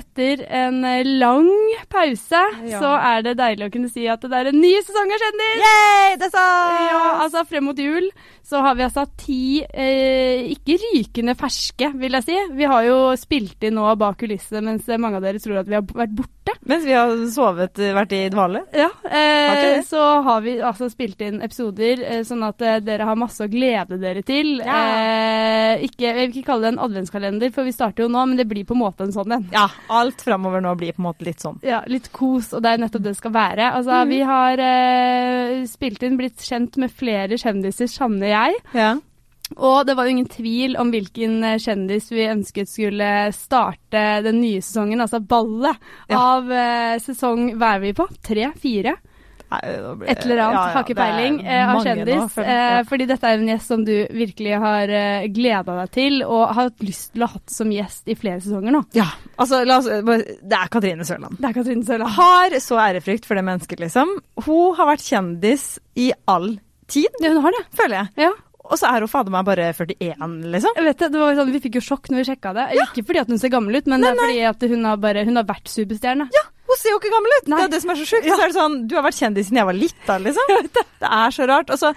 etter en eh, lang pause, Ja. så er det deilig å kunne si at det er en ny sesong av Kjendis! Yay, det sant! Ja, altså frem mot jul så har vi altså ti eh, ikke rykende ferske, vil jeg si. Vi har jo spilt inn nå bak kulissene mens mange av dere tror at vi har vært borte. Mens vi har sovet, eh, vært i dvale. Ja, eh, så har vi altså spilt inn episoder eh, sånn at eh, dere har masse å glede dere til. Ja. Eh, ikke, jeg vil ikke kalle det en adventskalender, for vi starter jo nå, men det blir på en måte en sånn en. Ja, alt framover nå blir på en måte litt sånn. Ja, litt kos, og det er nettopp det det skal være. Altså, mm. Vi har eh, spilt inn, blitt kjent med flere kjendiser, Sanne og jeg. Ja. Og det var jo ingen tvil om hvilken eh, kjendis vi ønsket skulle starte den nye sesongen, altså ballet, Ja. av eh, sesong Hva er vi på? Tre? Fire? Et eller annet, har ikke peiling, eh, av kjendis. eh, fordi dette er en gjest som du virkelig har uh, gleda deg til, og har hatt lyst til å ha hatt som gjest i flere sesonger nå. ja, altså oss Det er Katrine Sørland. Det er Katrine Sørland. Har så ærefrykt for det mennesket, liksom. Hun har vært kjendis i all tid, Ja, hun har det. føler jeg. Ja. Og så er hun fader meg bare 41, liksom. Jeg vet det, det var sånn, Vi fikk jo sjokk når vi sjekka det. Ikke fordi at hun ser gammel ut, men det er fordi at hun har, bare, hun har vært superstjerne. Ja, hun ser jo ikke gammel ut! Nei. Det er det som er så sjukt. Så er det sånn, Du har vært kjendis siden jeg var lita, liksom. Det er så rart. Og så,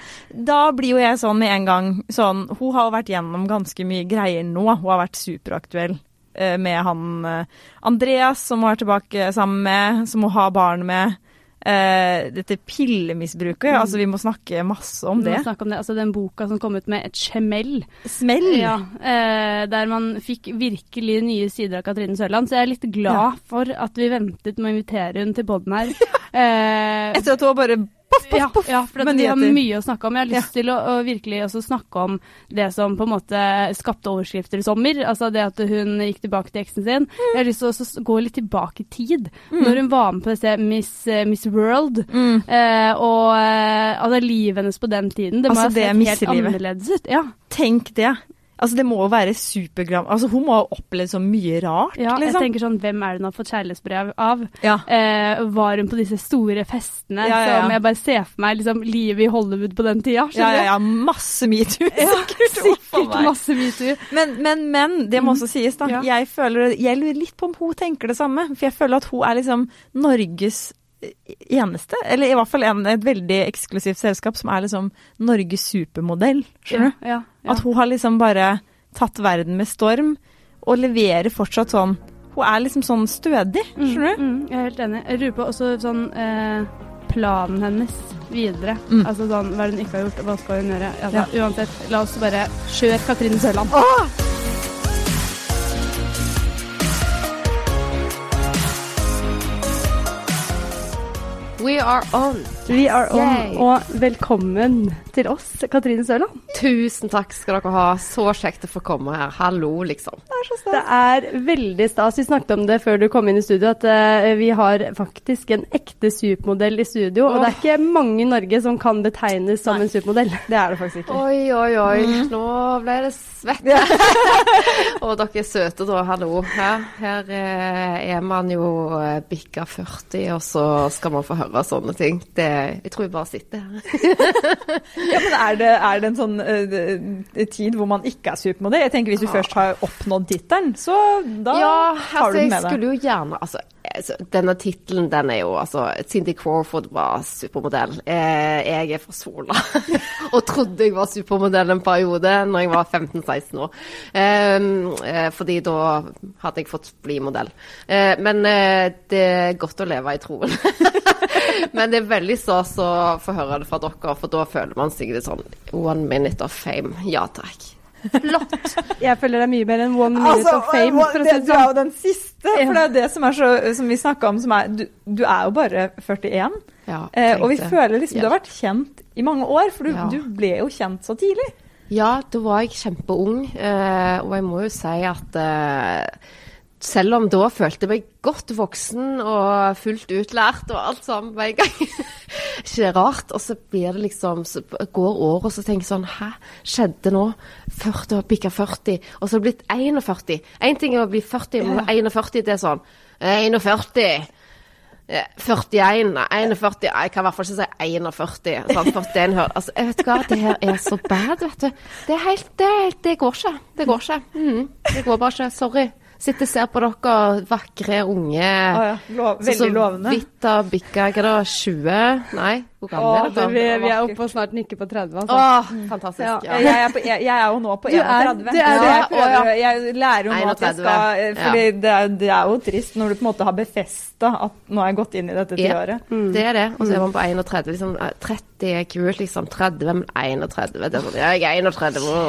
da blir jo jeg sånn med en gang sånn Hun har jo vært gjennom ganske mye greier nå. Hun har vært superaktuell eh, med han eh, Andreas, som hun er tilbake sammen med, som hun har barn med. Eh, dette pillemisbruket, altså vi må snakke masse om Vi må snakke om det. Altså Den boka som kom ut med et smell, Smell! ja, eh, der man fikk virkelig nye sider av Katrine Sørland. Så jeg er litt glad for at vi ventet med å invitere hun til poden her. Eh, Etter at hun bare poff, poff, ja, poff ja, for det, vi har mye å snakke om. Jeg har lyst til å, å virkelig også snakke om det som på en måte skapte overskrifter i sommer. Altså det at hun gikk tilbake til eksen sin. Jeg har lyst til å gå litt tilbake i tid. Når hun var med på dette Miss, eh, Miss World. Mm. Eh, og eh, altså livet hennes på den tiden. Det må Altså, ha sett helt annerledes ut. Ja, Tenk det. Altså, det må jo være supergram... Altså, hun må ha opplevd så mye rart, ja jeg liksom. tenker sånn, Hvem er det hun har fått kjærlighetsbrev av? Ja. Eh, var hun på disse store festene Ja, ja, som jeg bare ser for meg liksom, livet i Hollywood på den tida? Ja, ja, ja. Masse metoo. Sikkert. Sikkert masse metoo. Men, men, men, det må også sies, da. Mm. Jeg føler Jeg lurer litt på om hun tenker det samme. For jeg føler at hun er liksom Norges eneste, eller i hvert fall en, et veldig eksklusivt selskap, som er liksom Norges supermodell. Skjønner du? Ja, ja, At hun har liksom bare tatt verden med storm, og leverer fortsatt sånn Hun er liksom sånn stødig, skjønner du? Mm, jeg er helt enig. Jeg lurer på også sånn eh, planen hennes videre. Mm. Altså sånn, hva hun ikke har gjort, og hva skal hun gjøre? Altså, Uansett, la oss bare kjøre Katrine Sørland. We are on. Vi er on, Yay. og velkommen til oss, Katrine Sørland. Tusen takk skal dere ha. Så kjekt å få komme her. Hallo, liksom. Det er veldig stas. Vi snakket om det før du kom inn i studio, at uh, vi har faktisk en ekte supermodell i studio. Og det er ikke mange i Norge som kan betegnes som en supermodell. Det er det faktisk ikke. Oi, oi, oi. Nå ble det svett. og dere er søte, da. Hallo. Her, her eh, er man jo eh, bikka 40, og så skal man få høre sånne ting. Det, jeg tror jeg bare sitter her. Ja, men er det, er det en sånn uh, tid hvor man ikke er supermodell? Jeg tenker Hvis du først har oppnådd tittelen, så da ja, tar altså, du den jeg med deg. skulle jo gjerne altså, altså, Denne tittelen, den er jo altså Cindy Crawford var supermodell. Eh, jeg er fra Sola. og trodde jeg var supermodell en periode når jeg var 15-16 år. Eh, eh, fordi da hadde jeg fått bli modell. Eh, men eh, det er godt å leve i troen. men det er veldig stas å få høre det fra dere, for da føler man seg litt sånn one minute of fame. Ja takk. Flott. Jeg føler det er mye mer enn one minute Altså, of fame. å det, si du er sånn. jo den siste, for det er det som, er så, som vi snakka om, som er du, du er jo bare 41. Ja, Eh, og vi føler liksom du har vært kjent i mange år, for du, Ja. du ble jo kjent så tidlig. Ja, da var jeg kjempeung, eh, og jeg må jo si at eh, selv om da følte jeg meg godt voksen og fullt utlært og alt sammen på en gang. ikke er rart? Og så blir det liksom Så går året, og så tenker jeg sånn Hæ, skjedde nå? 40 og bikka 40, og så har det blitt 41. Én ting er å bli 40, men 41 det er sånn 41. Eh, 41, nei, 41 Jeg kan i hvert fall ikke si 41. Sånn, 41 hører altså, jeg vet hva, Det her er så bad, vet du. Det er helt Det, det går ikke. Det går ikke. Mm, Det går bare ikke. Sorry. Sitter og ser på dere vakre unge ah, ja. Lov, Veldig lovende. Så vidt har bikka hva 20? Nei, hvor gamle er dere? Vi, vi, er oppe og snart nikker på 30. Altså. Åh, fantastisk. Ja. Ja. Jeg, er på, jeg, jeg, er jo nå på 31. Du er, er, jeg, lærer jo nå at jeg skal for fordi det er, det, er, jo trist når du på en måte har befesta at nå har jeg gått inn i dette tiåret. Mm. Det er det. Og så er man på 31. Liksom, 30 er kult, liksom. 30, men 31 det er sånn, Jeg er 31, å,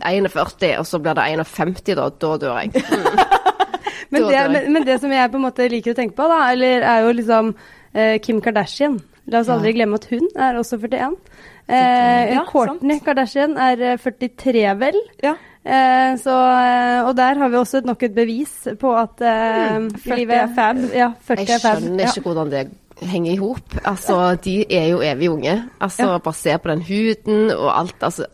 41, og så blir det 51, da. Da dør jeg. Mm. men, det, men, men, det, som jeg på en måte liker å tenke på, da, eller er jo liksom eh, Kim Kardashian. La oss aldri glemme at hun er også 41. Eh, ja, Courtney Kardashian er 43, eh, vel. Ja. Eh, så, eh, og der har vi også nok et bevis på at eh, mm, 40 er fab. Ja, 40 Jeg skjønner ikke hvordan det henger i hop. Altså, de er jo evig unge. Altså, ja. Bare se på den huden og alt. Altså,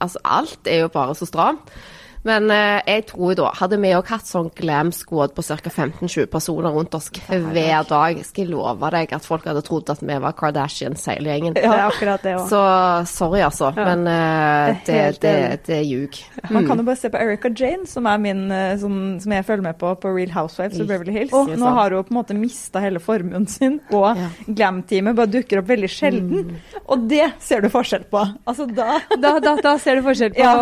altså, alt er jo bare så stramt. Men eh, jeg tror da, hadde vi òg hatt sånn glam squad på ca. 15-20 personer rundt oss hver dag, skal jeg love deg at folk hadde trodd at vi var Kardashian-seilgjengen. Ja, det er akkurat det også. Så sorry, altså. Ja. Men eh, det, det, det, er ljug. Mm. Man kan jo bare se på Erica Jane, som er min eh, som, som jeg følger med på på Real Housewives og Beverly Hills. Og nå har hun på en måte mista hele formuen sin, og ja. glam-teamet bare dukker opp veldig sjelden. Mm. Og det ser du forskjell på. Altså da Da, da, da ser du forskjell på ja.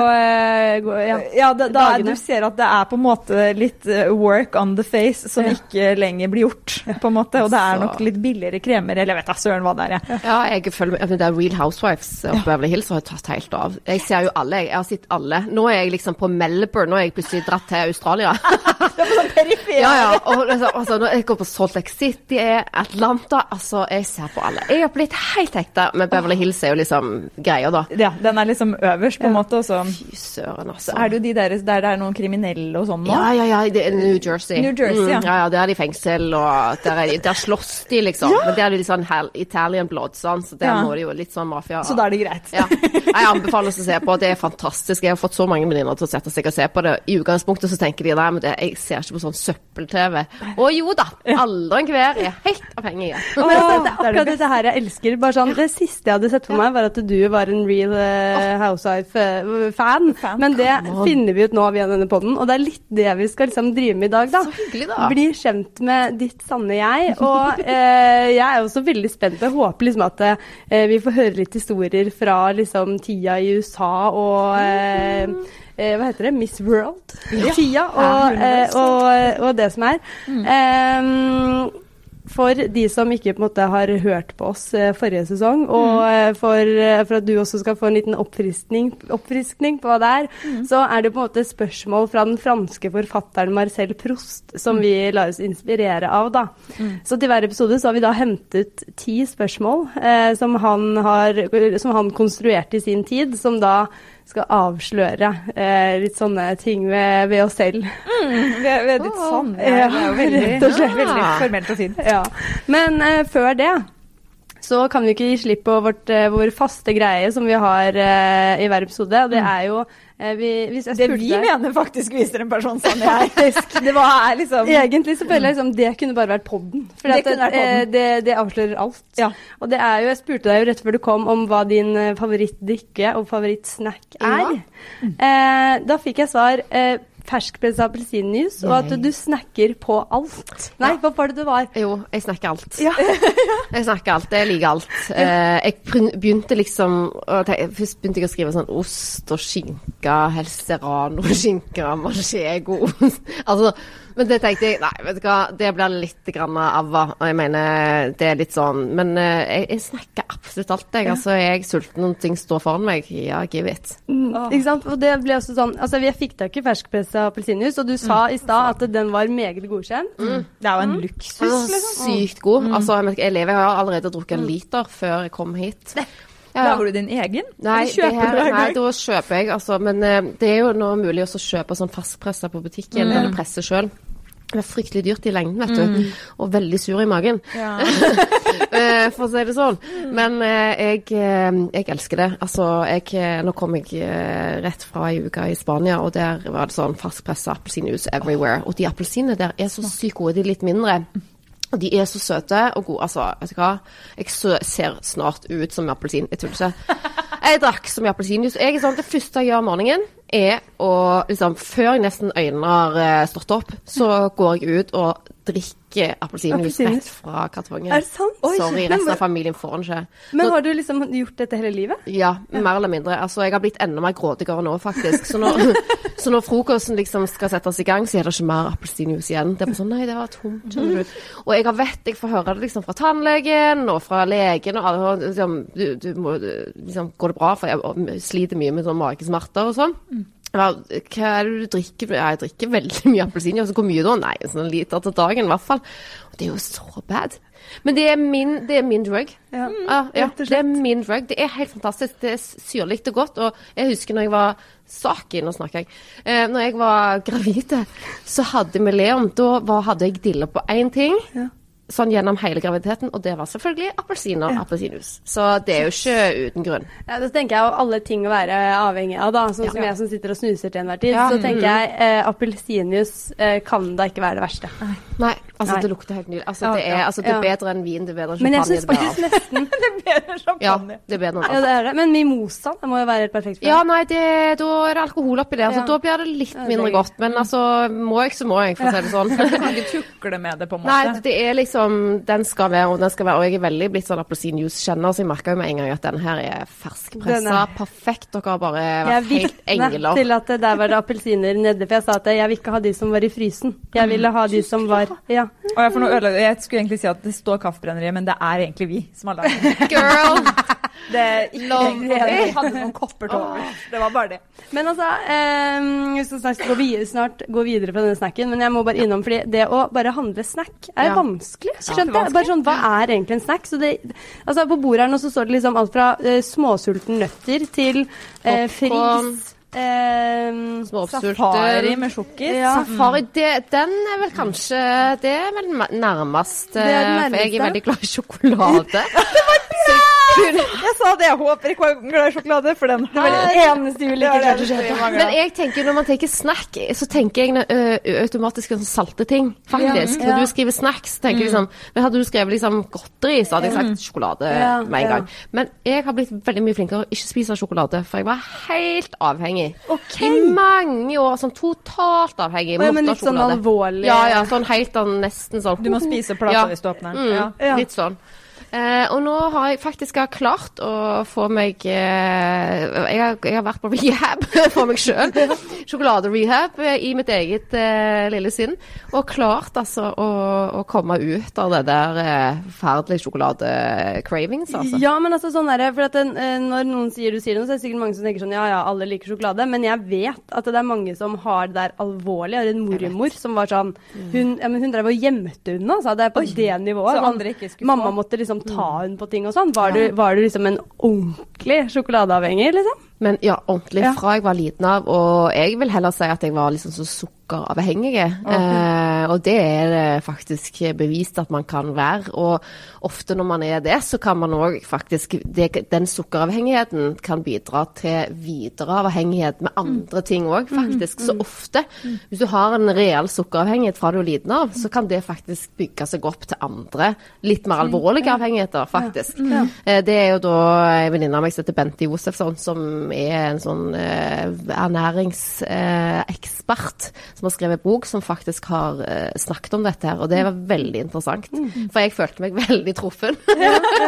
Og, ja. ja da, da er, du ser at det er på en måte litt eh, work on the face som ja. ikke lenger blir gjort, på en måte. Og det er nok litt billigere kremer, eller jeg vet da søren hva det er. Ja, ja jeg føler med. Det er Real Housewives og Beverly Hills har tatt helt av. Jeg ser jo alle, jeg har sett alle. Nå er jeg liksom på Melbourne, nå er jeg plutselig dratt til Australia. det er på sånn perifer. Ja, ja. Og altså, altså, når jeg går på Salt Lake City, Atlanta, altså jeg ser på alle. Jeg har blitt helt hekta, men Beverly Hills er jo liksom greia, da. Ja, den er liksom øverst, på en måte. Også. Fy søren, altså. Så er det jo de der der det er noen kriminelle og sånn nå? Ja, ja, ja. Det er New Jersey. New Jersey, ja. Mm, ja, ja, Der er de i fengsel, og der, er de, der slåss de, liksom. Ja. Men der er de litt sånn Italian blood, sånn, så der ja. må de jo litt sånn mafia. Så da er det greit. ja. Jeg anbefaler å se på. Det er fantastisk. Jeg har fått så mange venninner til å sette seg og se på det. I utgangspunktet så tenker de nei, men det, jeg ser ikke på sånn søppel-TV. Å jo da, alle enhver er helt avhengige. Oh, det er akkurat dette her jeg elsker. Bare sånn, Det siste jeg hadde sett for meg, var at du var en real uh, housewife-fan. Men det finner vi ut nå via denne poden, og det er litt det vi skal liksom drive med i dag, da. Så hyggelig, da. Bli kjent med ditt sanne jeg. Og eh, jeg er også veldig spent. Jeg håper liksom at eh, vi får høre litt historier fra liksom tida i USA og eh, eh hva heter det? Miss World-tida, og, eh, og, og, det som er. Mm. Um, for de som ikke på en måte har hørt på oss eh, forrige sesong, og mm. Eh, for, eh, for, at du også skal få en liten oppfriskning, oppfriskning på hva det er, mm. så er det på en måte spørsmål fra den franske forfatteren Marcel Proust som mm. vi lar oss inspirere av. da. Mm. Så til hver episode så har vi da hentet ti spørsmål eh, som, han har, som han konstruerte i sin tid, som da skal avsløre eh, litt sånne ting ved, ved oss selv. Mm, ved, ved ditt oh, sanne. Ja, det er jo veldig, rett og slett. veldig formelt og fint. Ja. Men eh, før det så kan vi ikke gi slipp på vårt, uh, vår faste greie som vi har eh, i hver episode. Og det mm. er jo vi, Det vi deg, mener faktisk viser en person sånn jeg. det var liksom Egentlig så føler jeg liksom det kunne bare vært podden. For det, det, det, det, avslører alt. Ja. Og det er jo, jeg spurte deg jo rett før du kom om hva din favorittdrikke og favorittsnack er. Ja. Mm. da fikk jeg svar ferskpressa appelsinjuice, og at du snakker på alt. Nei, hva var det du var? Jo, jeg snakker alt. Ja. jeg snakker alt. Jeg liker alt. Uh, jeg begynte liksom Først begynte jeg å skrive sånn ost og skinke, helst serrano-skinke, manchego Altså men det tenkte jeg Nei, vet du hva, det blir litt grann avva. Og jeg mener, det er litt sånn Men uh, jeg, jeg, snakker absolutt alt, jeg. Ja. Altså, jeg er sulten og ting står foran meg. Ja, give it. Mm, ikke sant. Og det ble også sånn Altså, jeg fikk tak i ferskpressa appelsinjuice, og du sa mm. i stad at den var meget godkjent. Mm. Det er jo en mm. luksus, liksom. Sykt god. Mm. Altså, jeg, lever, jeg har allerede drukket en mm. liter før jeg kom hit. Det. Ja. Lager du din egen? Nei, her, nei da kjøper jeg, altså. Men uh, det er jo nå mulig å kjøpe sånn fastpressa på butikken, mm. eller presse sjøl. Det er fryktelig dyrt i lengden, vet du. Mm. Og veldig sur i magen, ja. Eh, for å si det sånn. Men uh, jeg, jeg, elsker det. Altså, jeg, nå kom jeg rett fra ei uke i Spania, og der var det sånn fastpressa appelsinjuice everywhere. Og de appelsinene der er så sykt gode. De er litt mindre. Og de er så søte og gode. Altså, vet du hva? Jeg ser snart ut som appelsin. Jeg tuller ikke. Jeg drakk så mye appelsinjuice. Sånn, Det første jeg gjør om morgenen, er å liksom Før jeg nesten øynene har uh, stått opp, så går jeg ut og drikker appelsinjuice rett fra kartongen. Er det sant? Oi, Sorry, resten av familien får den ikke. Men har du liksom gjort dette hele livet? Ja, mer eller mindre. Altså, jeg har blitt enda mer grådigere nå, faktisk. Så når, så når frokosten liksom skal settes i gang, så er det ikke mer appelsinjuice igjen. Det er bare sånn Nei, det var tomt. Og jeg har vett, jeg får høre det liksom fra tannlegen og fra legen og alle liksom, du, du må, liksom, Går det bra? For jeg sliter mye med sånn magesmerter og sånn. Hva, hva er det du drikker? Ja, jeg drikker veldig mye appelsinjuice. Hvor mye da? Nei, en sånn liter til dagen i hvert fall. Og det er jo så bad. Men det er min, det er min drug. Ja. Mm, ah, ja, det er min drug. Det er helt fantastisk. Det er syrlig og godt. Og jeg husker når jeg var Saki, nå snakker jeg. Eh, når jeg var gravid, så hadde vi Leon. Da var, hadde jeg dilla på én ting. Ja sånn gjennom hele graviditeten, og det var selvfølgelig appelsin og ja. appelsinjuice. Så det er jo ikke uten grunn. Ja, Da tenker jeg alle ting å være avhengig av, da. Sånn ja. som jeg som sitter og snuser til enhver tid. Ja. Så tenker jeg eh, appelsinjuice eh, kan da ikke være det verste. Nei, altså Nei. det lukter helt nydelig. Altså, det, er, altså, det er bedre enn vin, det er bedre enn champagne. Men jeg syns faktisk nesten Det er bedre enn champagne. Ja, det er bedre enn. Ja, det er det. Men mimosa, det må jo være helt perfekt for deg. Ja, nei, det, da er det alkohol oppi der, så da blir det litt mindre godt. Men altså, må jeg, så må jeg, for å si det sånn. Du kan ikke tukle med det, på en måte. Nei, det er liksom Den skal være, og den skal være Og jeg er veldig blitt sånn appelsinjuice-kjenner, så jeg merka jo med en gang at den her er ferskpressa. Perfekt. Dere har bare vært helt engler. Jeg til at der var det appelsiner nede, for jeg sa at jeg vil ikke ha de som var i frysen. Jeg ville ha de som var Ja. Og jeg, jeg skulle egentlig si at det står Kaffebrenneriet, men det er egentlig vi som har lagd den. Girl! Det ikke Jeg hadde noen kopper til overs. Det var bare det. Men altså, um, vi skal snart gå, videre, snart gå videre på denne snacken, men jeg må bare innom, fordi det å bare handle snack er ja. vanskelig. Skjønte jeg? Bare sånn, Hva er egentlig en snack? Så det, altså, på bordet her nå så står det liksom alt fra uh, småsulten nøtter til uh, fris. Eh, safari med sjokkis. Ja. Safari, det, den er vel kanskje Det er vel nærmest, det er nærmest for jeg er veldig glad i sjokolade. det var bra! Jeg sa det. Jeg håper ikke hun er glad i sjokolade, for den Det var det eneste hun kjøpe. Men jeg tenker, når man tenker snack, så tenker jeg uh, automatisk sånn salte ting, faktisk. Ja, ja. Når du skriver snacks, tenker jeg liksom Men hadde du skrevet liksom godteri, så hadde jeg sagt sjokolade med en gang. Men jeg har blitt veldig mye flinkere å ikke spise sjokolade, for jeg var helt avhengig. Okay. I mange år. Sånn totalt avhengig. Ja, men litt sånn alvorlig? Ja, ja. Sånn helt sånn nesten sånn Du må spise plata hvis du åpner den? Mm, ja. Litt sånn. Eh, og nå har jeg faktisk klart å få meg eh, jeg, har, jeg, har, vært på rehab for meg sjøl. Sjokoladerehab eh, i mitt eget eh, lille sinn. Og klart altså å, å, komme ut av det der eh, forferdelige sjokolade-cravings, altså. Ja, men altså sånn er det. For at den, eh, når noen sier du sier noe, så er det sikkert mange som tenker sånn ja ja, alle liker sjokolade. Men jeg vet at det er mange som har det der alvorlig. Jeg har en mormor som var sånn Hun, ja, hun drev og gjemte unna, altså. Det er på Oi, det nivået. Så andre ikke skulle Mamma måtte liksom ta hun på ting og sånn. Var, ja. var, du liksom en ordentlig sjokoladeavhengig, liksom? Men ja, ordentlig fra jeg var liten av. Og jeg vil heller si at jeg var liksom så sukkeravhengig. Okay. Eh, og det er det faktisk bevist at man kan være. Og ofte når man er det, så kan man òg faktisk det, Den sukkeravhengigheten kan bidra til videre avhengighet med andre mm. ting òg, faktisk. Mm. Så ofte, mm. hvis du har en reell sukkeravhengighet fra du er liten av, så kan det faktisk bygge seg opp til andre litt mer alvorlige avhengigheter, faktisk. Eh, det er jo da en venninne av meg som heter Bente Josefsson, som er en sånn eh, ernæringsekspert eh, som har skrevet bok som faktisk har eh, snakket om dette her, og det var veldig interessant. Mm. For jeg følte meg veldig truffen.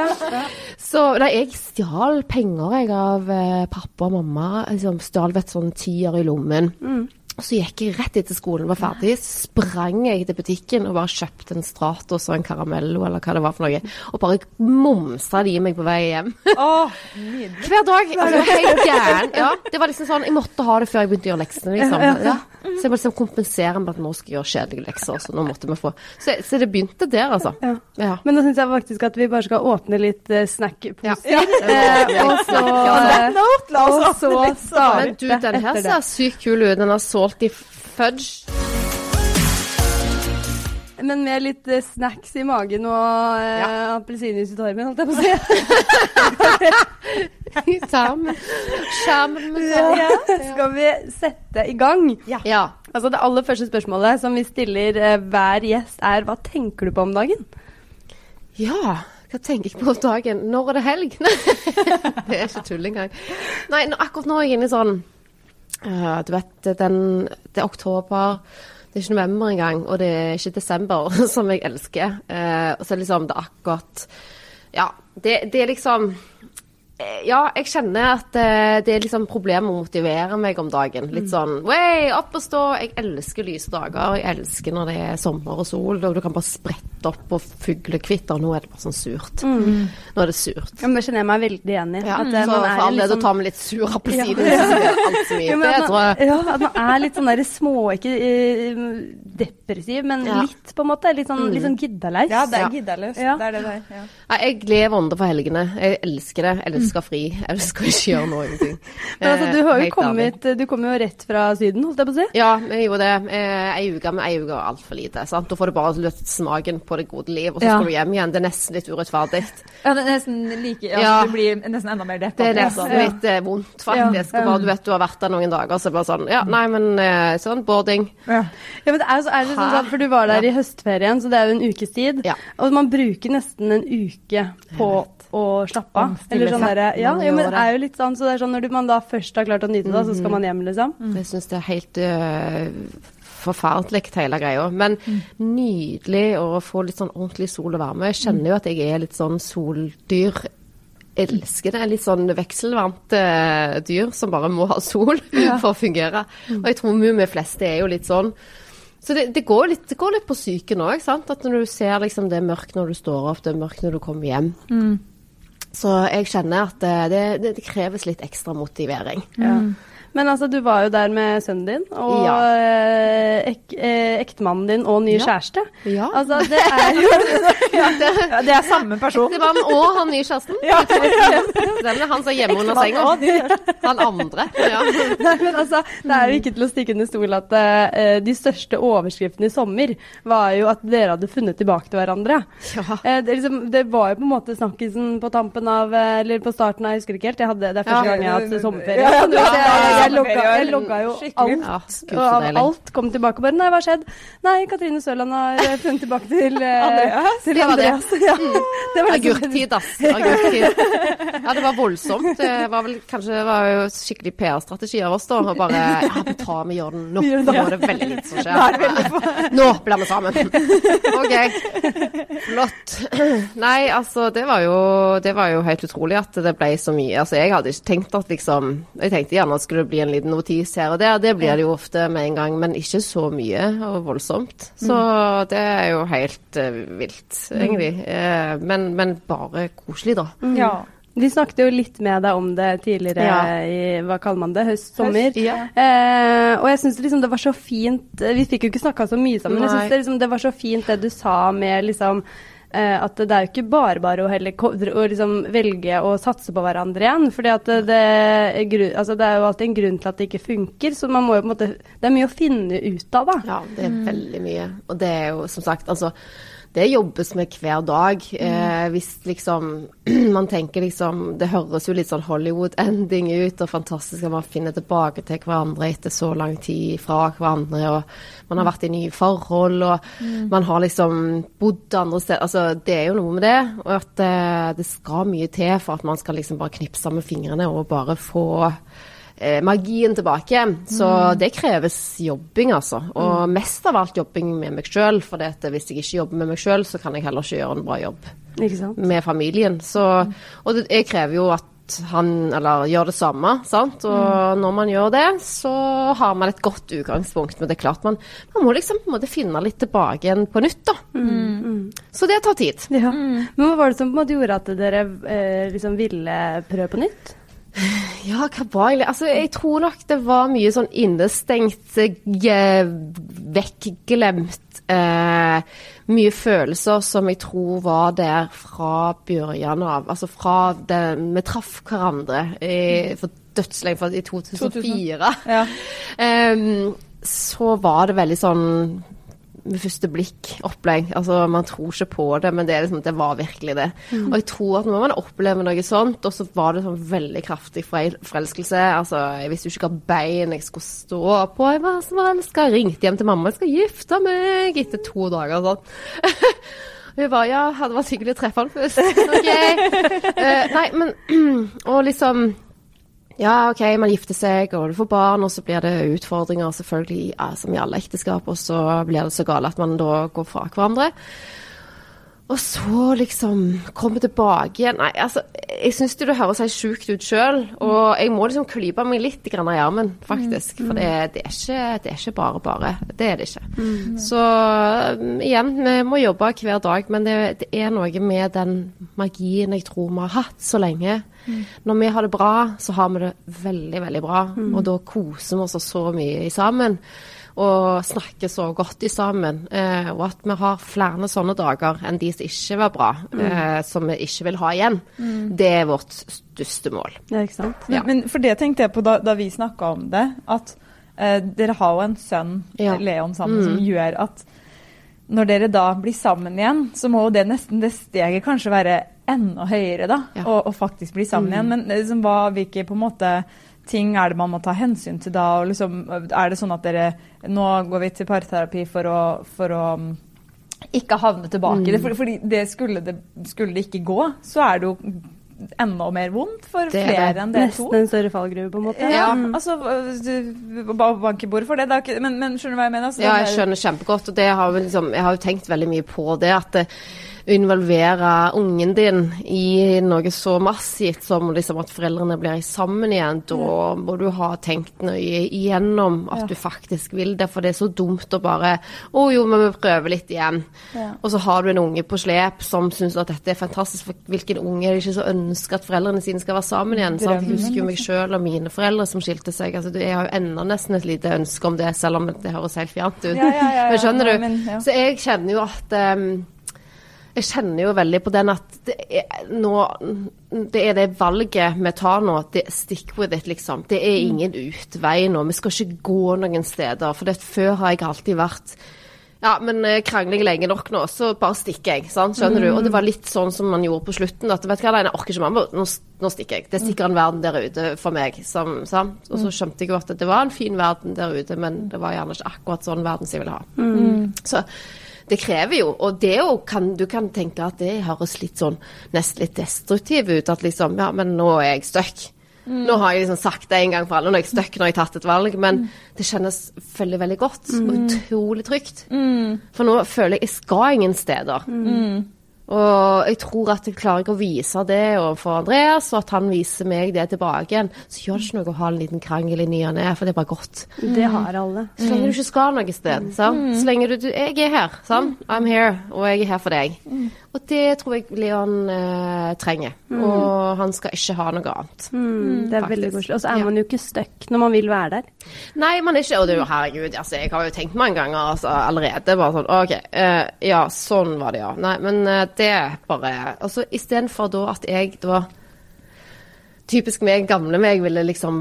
Så nei, jeg stjal penger jeg av eh, pappa og mamma. Liksom, stjal et sånn tier i lommen. Mm. Og så gikk jeg rett etter skolen var ferdig, sprang jeg til butikken og bare kjøpte en Stratos og en Caramello eller hva det var for noe, og bare mumsa de i meg på vei hjem. Oh, Hver dag. Altså, helt gæren. Ja, det var liksom sånn Jeg måtte ha det før jeg begynte å gjøre leksene, liksom. Ja. Så jeg må liksom kompensere med at nå skal jeg gjøre kjedelige lekser, så nå måtte vi få Så, så det begynte der, altså. Ja. Ja. Men nå syns jeg faktisk at vi bare skal åpne litt uh, snackposer. Ja. Eh, og så, og så starte Men du, den her ser sykt kul ut. Den har salty fudge. Men med litt eh, snacks i magen og eh, ja. appelsinjuice i tarmen, holdt jeg på å si. I tarmen. Skjermen. Ja. Skal vi sette i gang? Ja. ja. Altså Det aller første spørsmålet som vi stiller eh, hver gjest, er hva tenker du på om dagen? Ja, hva tenker jeg på om dagen? Når er det helg? det er ikke tull engang. Nei, akkurat nå er jeg inne i sånn Uh, du vet, den, det er oktober, det er ikke november engang, og det er ikke desember, som jeg elsker. Uh, og så liksom det er akkurat Ja, det, det er liksom ja, jeg kjenner at uh, det er liksom problemer med å motivere meg om dagen. Litt sånn way, opp og stå. Jeg elsker lyse dager. Jeg elsker når det er sommer og sol, og du kan bare sprette opp og fuglekvitter. Nå er det bare sånn surt. Mm. Nå er det surt. Ja, men Det kjenner jeg meg veldig igjen i. Ja, at, så for all del, å tar med litt sur appelsin, ja. ja, bedre. ja, at man er litt sånn der små, ikke uh, depressiv, men ja. litt, på en måte. Litt sånn, mm. sånn giddaløs. Ja, det er giddaløst. Det er det der. Ja. jeg lever under for helgene. Jeg elsker det. Jeg elsker fri. Jeg skal ikke gjøre noen ting. Men altså, du har jo eh, kommet Du kom jo rett fra Syden, holdt jeg på å si? Ja, jeg gjorde det. Eh, ei uke med ei uke er altfor lite. Sant? Da får du bare løftet smaken på det gode liv, og så ja. skal du hjem igjen. Det er nesten litt urettferdig. Ja, det er nesten like ja, ja. Du blir nesten enda mer deppa. Det er nesten ja. litt eh, vondt, faktisk. Ja. Bare, du vet du har vært der noen dager, så bare sånn Ja, nei, men sånn boarding. Ja, men det er, så, er det sånn, for du var der i høstferien, så det er jo en ukes tid. Og man bruker nesten en uke på å slappe av. Eller sånn der, ja, jo, men det er jo litt sånn, så det er sånn når man da først har klart å nyte det, så skal man hjem, liksom. Mm. Jeg syns det er helt uh, forferdelig, hele greia. Men mm. nydelig å få litt sånn ordentlig sol og varme. Jeg kjenner jo at jeg er litt sånn soldyr. Elsker det. Litt sånn vekselvarmt uh, dyr som bare må ha sol ja. for å fungere. Og jeg tror vi fleste er jo litt sånn. Så det, det, går litt, det, går litt, på psyken òg. At når du ser liksom, det er mørkt når du står opp, det er mørkt når du kommer hjem. Mm. Så jeg kjenner at det, det, det kreves litt ekstra motivering. Ja. Men altså, du var jo der med sønnen din og ja. Eh, ek, eh, ektemannen din og ny ja. kjæreste. Ja. Altså, det er jo ja, det, det, er samme person. Det var og han nye kjæresten. Ja. Den er han som er hjemme under senga. Han andre. Ja. Nei, men altså, det er jo ikke til å stikke under stol at uh, de største overskriftene i sommer var jo at dere hadde funnet tilbake til hverandre. Ja. Uh, det, liksom, det, var jo på en måte snakkisen på tampen av Eller på starten av, jeg husker ikke helt. Hadde, det er første gang jeg har hatt sommerferie. Ja, jeg logga, jeg logga jo alt. Ja, og alt kom tilbake. Bare nei, hva har skjedd? Nei, Katrine Sørland har eh, funnet tilbake til, Andreas. Til Andreas. Ja. Mm. Det var agurktid, ass. Agurktid. Ja, det var voldsomt. Det var vel kanskje det var jo skikkelig PR-strategi av oss da. Og bare ja, vi tar vi gjør den nå. Nå er det veldig lite som skjer. Nå blir vi sammen. OK. Flott. Nei, altså det var jo det var jo helt utrolig at det ble så mye. Altså jeg hadde ikke tenkt at liksom Jeg tenkte gjerne at det skulle bli bli en liten notis her og der. Det blir det jo ofte med en gang, men ikke så mye og voldsomt. Så mm. det er jo helt uh, vilt, mm. egentlig. Uh, men, men, bare koselig, da. Mm. Ja. Vi snakket jo litt med deg om det tidligere ja. i hva kaller man det, høst, sommer. Høst, ja. eh, og jeg syns liksom det var så fint Vi fikk jo ikke snakka så mye sammen, men jeg syns det, liksom, det var så fint det du sa med liksom Eh, at det er jo ikke bare bare å, heller, å liksom velge å satse på hverandre igjen. For det, det, altså det, er jo alltid en grunn til at det ikke funker. Så man må jo på en måte Det er mye å finne ut av, da. Ja, det er veldig mye. Og det er jo som sagt, altså det jobbes med hver dag. Mm. Eh, hvis liksom man tenker liksom Det høres jo litt sånn Hollywood-ending ut, og fantastisk at man finner tilbake til hverandre etter så lang tid fra hverandre, og man har vært i nye forhold, og mm. man har liksom bodd andre steder Altså, det er jo noe med det, og at eh, det skal mye til for at man skal liksom bare knipse med fingrene og bare få eh, magien tilbake. Så mm. det kreves jobbing, altså. Og mm. mest av alt jobbing med meg sjøl. For hvis jeg ikke jobber med meg sjøl, så kan jeg heller ikke gjøre en bra jobb med familien. Så, mm. og det, jeg krever jo at han eller gjør det samme. sant? Og mm. når man gjør det, så har man et godt utgangspunkt. Men det er klart man, man må liksom på en måte finne litt tilbake igjen på nytt, da. Mm. mm. Så det tar tid. Ja. Mm. Men hva var det som på en måte gjorde at dere eh, liksom ville prøve på nytt? Ja, hva var egentlig Altså, jeg tror nok det var mye sånn innestengt, eh, vekkglemt eh, Mye følelser som jeg tror var der fra begynnelsen av. Altså fra det Vi traff hverandre i, for dødslenge, for i 2004. 2000. Ja. Um, så var det veldig sånn med første blikk-opplegg. Altså, Man tror ikke på det, men det, liksom, det var virkelig det. Mm. Og jeg tror at når man opplever noe sånt, og så var det sånn veldig kraftig forelskelse Altså, Jeg visste jo ikke hva bein jeg skulle stå på. Jeg var så forelska. Ringte hjem til mamma. 'Jeg skal gifte meg' etter to dager. og sånn. Hun bare ja, hadde vært hyggelig å treffe han først. Ok. Uh, nei, men Og liksom ja, OK, man gifter seg, og du får barn, og så blir det utfordringer, selvfølgelig, ja, som i alle ekteskap, og så blir det så galt at man da går fra hverandre. Og så liksom komme tilbake igjen Nei, altså, jeg syns det høres helt sjukt ut sjøl. Og jeg må liksom klype meg litt i armen, faktisk. For det, det, er ikke, det, er ikke, bare bare. Det er det ikke. Mm. Så igjen, vi må jobbe hver dag. Men det, det, er noe med den magien jeg tror vi har hatt så lenge. Mm. Når vi har det bra, så har vi det veldig, veldig bra. Mm. Og da koser vi oss så mye sammen og snakker så godt sammen. Eh, og at vi har flere sånne dager enn de som ikke var bra, mm. eh, som vi ikke vil ha igjen. Mm. Det er vårt største mål. Ja, ikke sant. Ja. Men, for det tenkte jeg på da, da vi snakka om det, at eh, dere har jo en sønn, ja. Leon, sammen, mm. som gjør at når dere da blir sammen igjen, så må jo det nesten det steget kanskje være enda høyere, da. Ja. Og, og, faktisk bli sammen igjen. Mm. Men liksom, hva, hvilke på en måte ting er det man må ta hensyn til da? Og liksom, er det sånn at dere Nå går vi til parterapi for å, for å mm, ikke havne tilbake i mm. det. For, fordi det skulle, det skulle, det ikke gå, så er det jo enda mer vondt for det flere enn dere to. Nesten en større fallgruve, på en måte. Ja, mm. altså Banke bordet for det. det men, men, skjønner du hva jeg mener? Altså, ja, jeg skjønner kjempegodt. Og det har liksom, jeg har jo tenkt veldig mye på det. at det, involvere ungen din i noe så massivt som liksom at foreldrene blir sammen igjen, da må du ha tenkt nøye igjennom at ja. du faktisk vil det. For det er så dumt å bare Å jo, men vi prøver litt igjen. Ja. Og så har du en unge på slep som syns at dette er fantastisk. For hvilken unge er det ikke så ønsker at foreldrene sine skal være sammen igjen? Sant? Jeg husker jo meg sjøl og mine foreldre som skilte seg. Altså, jeg har jo ennå nesten et lite ønske om det, selv om det høres helt fjernt ut. Ja, men skjønner du? Men, så jeg kjenner jo at um, jeg kjenner jo veldig på den at det er, nå, det, er det valget vi tar nå. Det, stick with it, liksom. Det er mm. ingen utvei nå. Vi skal ikke gå noen steder. For det, før har jeg alltid vært ja, men eh, krangler jeg lenge nok nå, så bare stikker jeg. Sant? Skjønner mm. du? Og det var litt sånn som man gjorde på slutten. At vet du hva, jeg orker ikke mer, nå, nå, stikker jeg. Det er sikkert en verden der ute for meg. Som, sant? Og så mm. skjønte jeg jo at det var en fin verden der ute, men det var gjerne ikke akkurat sånn verden som jeg ville ha. Mm. Så det krever jo. Og det jo kan, du kan tenke at det høres litt sånn nesten litt destruktivt ut. At liksom Ja, men nå er jeg stuck. Mm. Nå har jeg liksom sagt det en gang for alle, nå er jeg stuck når jeg har tatt et valg. Men mm. det kjennes veldig, veldig godt. Mm. Utrolig trygt. Mm. For nå føler jeg jeg skal ingen steder. Mm. Og jeg tror at jeg klarer ikke å vise det overfor Andreas, og at han viser meg det tilbake igjen. Så gjør det ikke noe å ha en liten krangel i ny og ne, for det er bare godt. Det har alle. Så lenge du ikke skal noe sted. Sant? Så lenge du, du Jeg er her. Sant? I'm here, og jeg er her for deg. Og det tror jeg Leon eh, trenger. Mm. Og han skal ikke ha noe annet. Mm, det er veldig koselig. Og så er man jo ikke stuck når man vil være der. Nei, man er ikke Og det er jo herregud, altså, jeg har jo tenkt mange ganger altså, allerede bare sånn OK, eh, ja, sånn var det, ja. Nei, men eh, det bare Altså istedenfor da at jeg da Typisk meg, gamle meg, ville liksom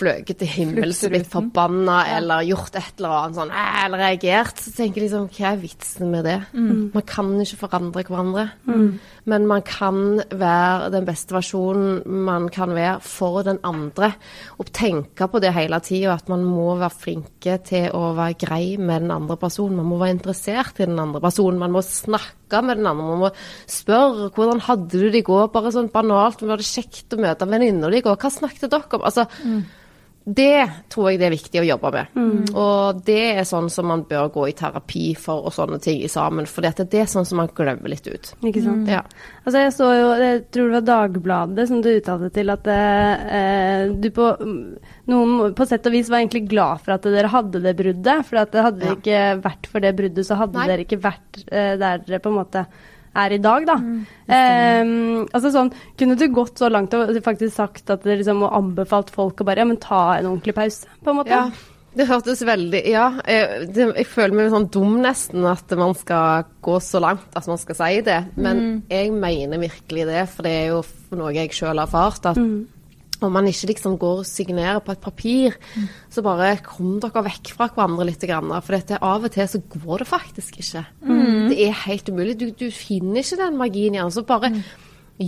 fløyet til himmels og blitt forbanna ja. eller gjort et eller annet sånn, eller reagert, så tenker jeg liksom Hva er vitsen med det? Mm. Man kan ikke forandre hverandre. Mm. Men man kan være den beste versjonen man kan være for den andre. Og tenke på det hele tida, at man må være flinke til å være grei med den andre personen. Man må være interessert i den andre personen. Man må snakke med den andre. Man må spørre hvordan hadde du det i går? Bare sånn banalt. Var det kjekt å møte venninner i går? Hva snakket dere om? Altså, mm. Det tror jeg det er viktig å jobbe med. Mm. Og det er sånn som man bør gå i terapi for og sånne ting sammen. For det er sånn som man glemmer litt ut. Ikke sant. Mm. Ja. Altså jeg så jo, jeg tror det var Dagbladet som du uttalte til at eh, du på noen på sett og vis var egentlig glad for at dere hadde det bruddet. For at det hadde ja. ikke vært for det bruddet, så hadde Nei. dere ikke vært eh, der på en måte er i dag, da. Mm, um, altså sånn, Kunne du gått så langt og faktisk sagt at det liksom, og anbefalt folk å bare ja, men ta en ordentlig pause, på en måte? Ja. Det hørtes veldig Ja, jeg, det, jeg, føler meg sånn dum nesten at man skal gå så langt at man skal si det. Men mm. jeg mener virkelig det, for det er jo noe jeg sjøl har erfart. at mm om man ikke liksom går og signerer på et papir, mm. så bare kom dere vekk fra hverandre litt. For dette, av og til så går det faktisk ikke. Mm. Det er helt umulig. Du, du, finner ikke den magien igjen. Så bare mm.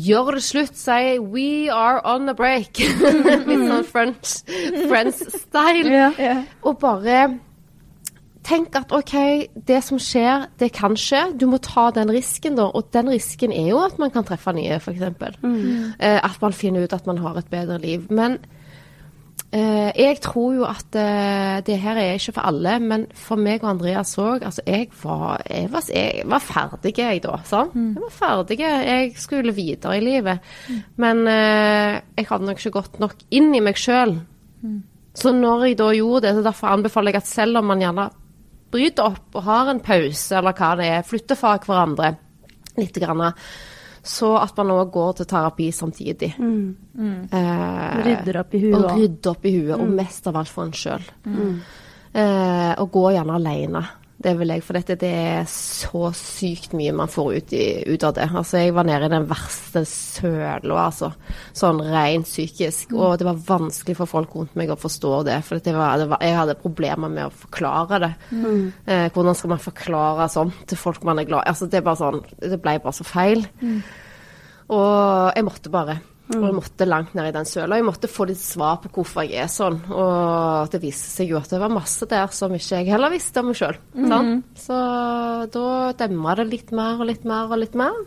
gjør det slutt. Si 'we are on a break'. litt sånn French, French style. Yeah, yeah. Og bare tenk at OK, det som skjer, det kan skje. Du må ta den risken, da. Og den risken er jo at man kan treffe nye, f.eks. Mm. Eh, at man finner ut at man har et bedre liv. Men eh, jeg tror jo at eh, det her er ikke for alle. Men for meg og Andreas òg. Altså, jeg var, jeg, var, jeg var, ferdig, jeg da. Sant? Mm. Jeg var ferdig. Jeg skulle videre i livet. Mm. Men eh, jeg hadde nok ikke gått nok inn i meg sjøl. Mm. Så når jeg da gjorde det, så derfor anbefaler jeg at selv om man gjerne bryter opp og har en pause, eller hva det er, flytter fra hverandre litt, grann, så at man òg går til terapi samtidig. Mm. Mm. Eh, rydder opp i huet. Og rydder opp i huet, mm. og mest av alt for en sjøl. Mm. Eh, og gå gjerne alene. Det vil jeg, for dette det er så sykt mye man får ut, i, ut av det. Altså, jeg var nede i den verste søla, altså. Sånn rent psykisk. Mm. Og det var vanskelig for folk rundt meg å forstå det. For det var, det var, jeg hadde problemer med å forklare det. Mm. Eh, hvordan skal man forklare sånn til folk man er glad i? Altså, det, sånn, det ble bare så feil. Mm. Og jeg måtte bare. Mm. Og måtte langt ned i den søla. Jeg måtte få litt svar på hvorfor jeg er sånn. Og det viste seg jo at det var masse der som ikke jeg heller visste om meg sjøl. Mm. Så da demra det litt mer og litt mer og litt mer.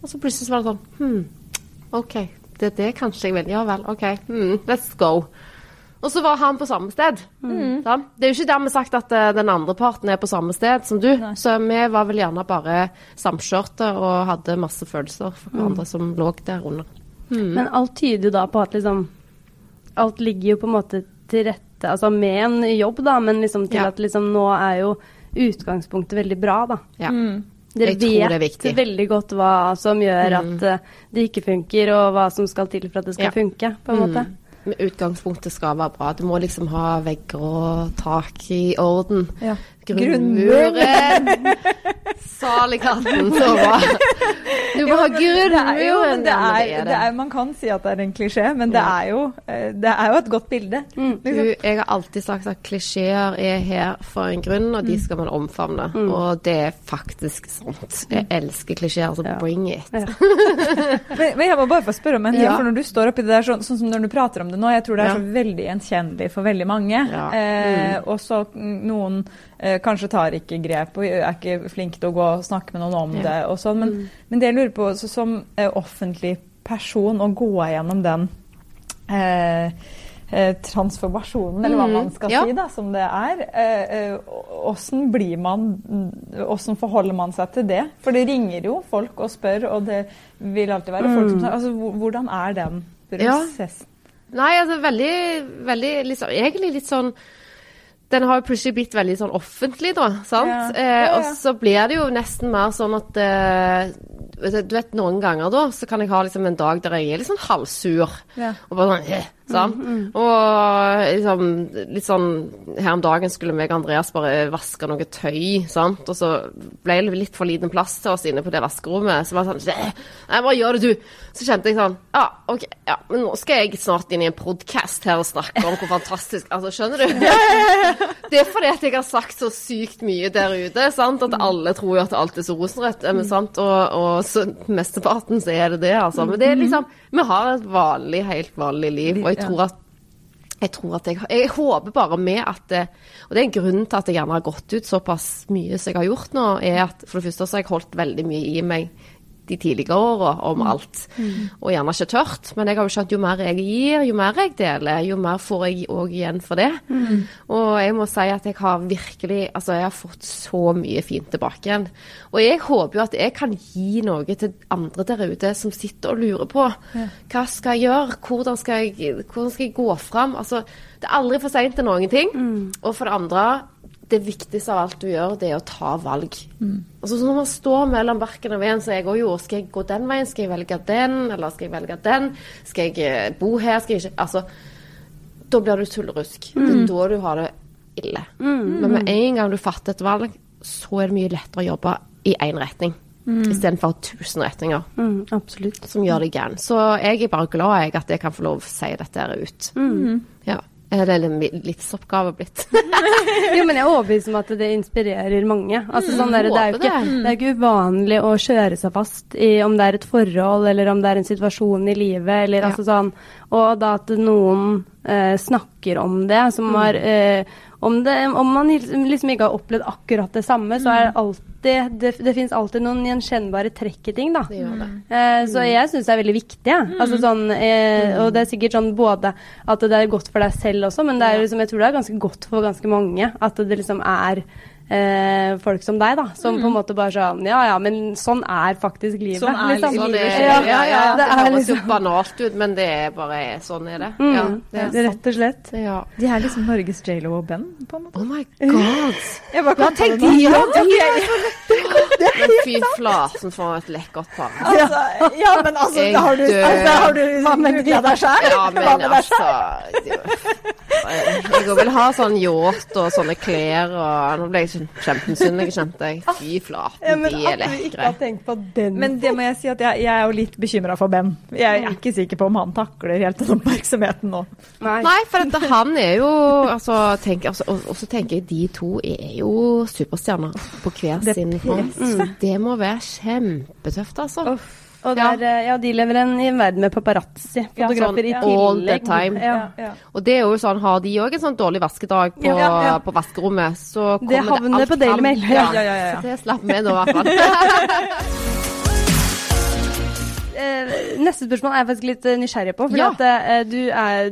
Og så plutselig var det sånn Hm, OK. Det er det kanskje jeg vil. Ja vel. OK. Hmm, let's go. Og så var han på samme sted. Mm. Det er jo ikke dermed sagt at uh, den andre parten er på samme sted som du. Nei. Så vi var vel gjerne bare samkjørte og hadde masse følelser for hverandre mm. som lå der under. Mm. Men alt tyder jo da på at liksom Alt ligger jo på en måte til rette, altså med en jobb, da, men liksom til ja. at liksom nå er jo utgangspunktet veldig bra, da. Ja. Mm. Dere vet veldig godt hva som gjør mm. at uh, det ikke funker, og hva som skal til for at det skal ja. funke, på en måte. Men utgangspunktet skal være bra. Du må liksom ha vegger og tak i orden. Ja. Grunnmuren! Saligkatten katten, så. Du må ha grunnmuren. Det er, det er, man kan si at det er en klisjé, men det er, jo, eh, det er jo et godt bilde. Mm. Liksom. Jeg har alltid sagt at klisjeer er her for en grunn, og de mm. skal man omfavne. Mm. Og det er faktisk sant. Jeg mm. elsker klisjeer, så ja. bring it. Ja. men, men, jeg må bare få spørre om en ting, ja. for når du står oppi det der, sånn, sånn, som når du prater om det nå, jeg tror det er så veldig gjenkjennelig for veldig mange. Eh, mm. og så noen kanskje tar ikke grep og er ikke flink til å gå og snakke med noen om ja. det. og sånn, men, mm. men, det jeg lurer på, som eh, offentlig person, å gå gjennom den eh, eh transformasjonen, eller hva mm. man skal ja. si, da, som det er. Åssen eh, blir man Åssen forholder man seg til det? For det ringer jo folk og spør, og det vil alltid være folk som mm. altså, Hvordan er den prosessen? Ja. Nei, altså veldig, veldig liksom, Egentlig litt sånn den har jo plutselig blitt veldig sånn offentlig, da. sant? Ja. Eh, ja, ja. Og så blir det jo nesten mer sånn at eh, Du vet, noen ganger da, så kan jeg ha liksom en dag der jeg er litt sånn halvsur. Og bare sånn eh, Sånn. Mm, mm. Og liksom, litt sånn Her om dagen skulle meg og Andreas bare vaske noe tøy, sant. Og så ble det litt for liten plass til oss inne på det vaskerommet. Så var det sånn Nei, bare gjør det, du. Så kjente jeg sånn Ja, OK, ja, men nå skal jeg snart inn i en podkast her og snakke om hvor fantastisk Altså, skjønner du? det er fordi at jeg har sagt så sykt mye der ute, sant. At alle tror jo at alt er så rosenrødt. Men sant, og, og så, mesteparten så er det det, altså. Men det er liksom Vi har et vanlig, helt vanlig liv. Og jeg tror at jeg tror at jeg, jeg håper bare med at Og det er en grunn til at jeg gjerne har gått ut såpass mye som jeg har gjort nå, er at for det første så har jeg holdt veldig mye i meg de tidligere åra om mm. alt. Mm. Og gjerne ikke tørt. Men jeg har jo skjønt jo mer jeg gir, jo mer jeg deler, jo mer får jeg òg igjen for det. Mm. Og jeg må si at jeg har virkelig Altså, jeg har fått så mye fint tilbake igjen. Og jeg håper jo at jeg kan gi noe til andre der ute som sitter og lurer på ja. hva skal jeg gjøre, hvordan skal jeg, hvordan skal jeg gå fram? Altså, det er aldri for seint til noen ting. Mm. Og for det andre det viktigste av alt du gjør, det er å ta valg. Mm. Altså, når man står mellom barken og veden, så jeg jo Skal jeg gå den veien? Skal jeg velge den? Eller skal jeg velge den? Skal jeg eh, bo her? Skal jeg ikke Altså, da blir du tullerusk. Mm. Det er da du har det ille. Mm. Men med en gang du fatter et valg, så er det mye lettere å jobbe i én retning. Mm. Istedenfor tusen retninger mm, absolutt. som gjør deg gæren. Så jeg er bare glad jeg at jeg kan få lov å si dette ut. Mm. Ja. Er det en livsoppgave blitt? jo, men jeg er overbevist om at det inspirerer mange. Altså, sånn der, det, er ikke, det er ikke uvanlig å kjøre seg fast i om det er et forhold eller om det er en situasjon i livet. Eller, ja. altså, sånn, og da at noen eh, snakker om det, som mm. har eh, om, det, om, man liksom ikke har opplevd akkurat det samme, så er det alltid Det, det finnes alltid noen gjenkjennbare trekk i ting, da. Det det. Eh, så jeg syns det er veldig viktig, ja. altså, sånn, eh, og det er sikkert sånn både at det er godt for deg selv også, men det liksom, jeg tror det er ganske godt for ganske mange at det liksom er eh, folk som deg, da. Som mm. på en måte bare sånn Ja ja, men sånn er faktisk livet. Sånn er liksom. sånn er, ja, ja, ja, Det, det høres liksom... jo banalt ut, men det er bare sånn er det. Mm, ja, det er rett og slett. Ja. De er liksom Norges J.Lo og Ben, på en måte. Oh my god. Jeg bare kan tenke det ja, de, Men fy flaten for et lekkert par. Altså, ja, men altså, har du, altså, har du googla deg sjæl? Ja, men altså Jeg vil ha sånn yacht og sånne klær og Nå ble jeg kjempemisunnelig, kjente jeg. Fy flaten, ja, de er lekre. Men det må jeg si at jeg, jeg er jo litt bekymra for Ben. Jeg er ikke sikker på om han takler helt den oppmerksomheten nå. Nei, Nei for dette, han er jo altså, tenk, altså, og, og, så tenker jeg de to er jo superstjerner på hver sin front. Mm. Det må være kjempetøft, altså. Uff. Og der, ja. Eh, ja. de lever en, i en verden med paparazzi. Fotografer ja, sånn, i. All the time. Og det er jo sånn, har de òg en sånn dårlig vaskedag på, på vaskerommet, så kommer det, havner det alt på Daily Mail. Ja. Så det slapp vi nå, i hvert fall. Eh, neste spørsmål er jeg faktisk litt uh, nysgjerrig på. For ja. du,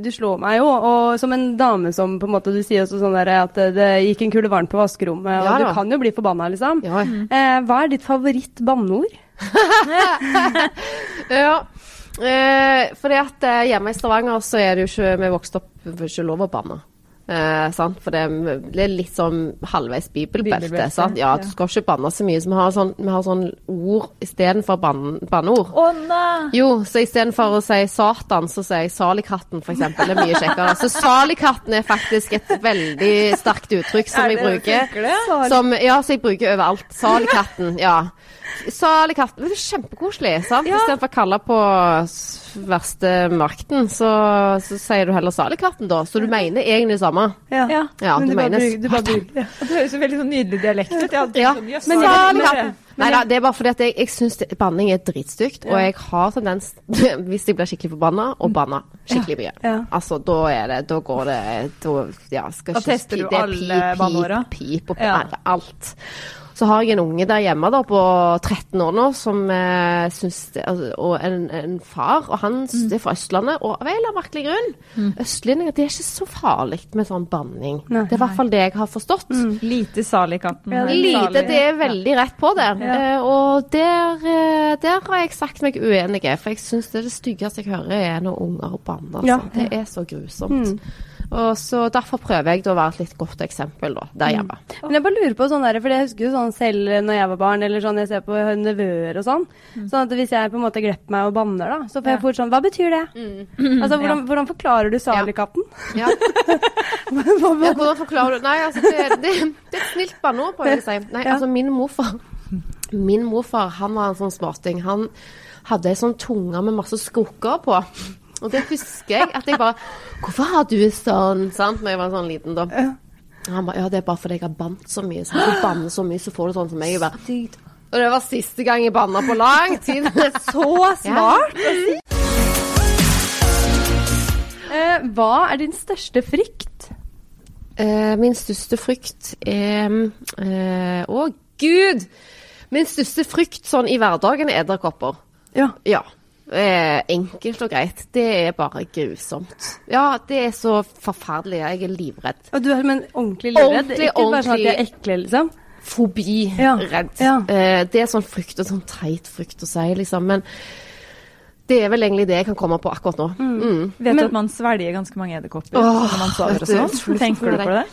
du, slår meg jo, og som en dame som på en måte Du sier også sånn der, at det gikk en kule varmt på vaskerommet, ja, og du kan jo bli forbanna, liksom. Ja. hva er ditt favoritt-banneord? ja. Eh, fordi at eh, hjemme i Stavanger så er det jo ikke Vi vokste opp ikke lov å banne. Eh, for det er litt sånn halvveis bibelbelte. sant? Ja, Du skal ikke banne så mye. Så vi har sånn, vi har sånn ord istedenfor ban banneord. Oh, nei. Jo, så istedenfor å si Satan, så sier jeg Salikatten, f.eks. Det er mye kjekkere. Så Salikatten er faktisk et veldig sterkt uttrykk som jeg bruker. Som, ja, så jeg bruker overalt. Salikatten, ja. Saligkatten. Det er kjempekoselig, sant? Ja. Istedenfor å kalle på verste makten, så, så sier du heller Saligkatten, da. Så du mener egentlig det samme. Ja, ja. ja men du, mener du bare bruker ja. Det høres jo veldig sånn nydelig dialekt ut. Ja, ja. men Saligkatten. Nei da, det er bare fordi at jeg, jeg syns banning er dritstygt, og jeg har tendens, hvis jeg blir skikkelig forbanna, å banne skikkelig mye. Ja. Altså, da er det Da går det Da, ja, skal da tester du alle banneåra? Pip, pip, pip og alt. Så har jeg en unge der hjemme da, på 13 år nå som eh, syns det, altså, Og en, en, far, og han mm. det er fra Østlandet. Og av en eller annen merkelig grunn. Mm. Østlendinger, det er ikke så farlig med sånn banning. Nei, det er i hvert fall det jeg har forstått. Mm. Lite salig katten. Ja, Lite, det er veldig rett på der. Ja. Eh, og der, uh, der, har jeg sagt meg uenig, for jeg syns det er det styggeste jeg hører, er når unger banner. Altså. Ja. Det er så grusomt. Mm. Og så Derfor prøver jeg å være et litt godt eksempel da, der hjemme. Mm. Men jeg bare lurer på sånn der, for jeg husker jo sånn selv når jeg var barn, eller sånn jeg ser på nevøer og sånn. Mm. Sånn at hvis jeg på en måte glepper meg og banner, da, så får jeg fort sånn Hva betyr det? Mm. Altså, hvordan, ja. hvordan, forklarer du salikatten? Ja. ja. hvordan forklarer du Nei, altså, det, det, det er et snilt banneord, prøver jeg å si. Nei, altså, min morfar Min morfar, han var en sånn smarting. Han hadde ei sånn tunge med masse skukker på. Og det husker jeg. At jeg bare Hvorfor har du sånn? Sant? Når jeg var sånn liten, da. Han bare Ja, det er bare fordi jeg har bandt så mye. Så hvis du banner så mye, så får du sånn som meg. Bare, og det var siste gang jeg banna på lang tid. så smart! Ja. Uh, hva er din største frykt? Uh, min største frykt er uh, Å, gud! Min største frykt sånn i hverdagen er edderkopper. Ja. ja. Eh, enkelt og greit. Det er bare grusomt. Ja, det er så forferdelig. Jeg er livredd. Og du er men ordentlig livredd? Ordentlig, ikke bare sånn at de er ekle, liksom? Fobi-redd. Ja, ja. eh, det er sånn frykt, og sånn teit frykt å si, liksom. Men det er vel egentlig det jeg kan komme på akkurat nå. Mm. Mm. Vet du at man svelger ganske mange edderkopper når man sover og sånn? Tenker du på det?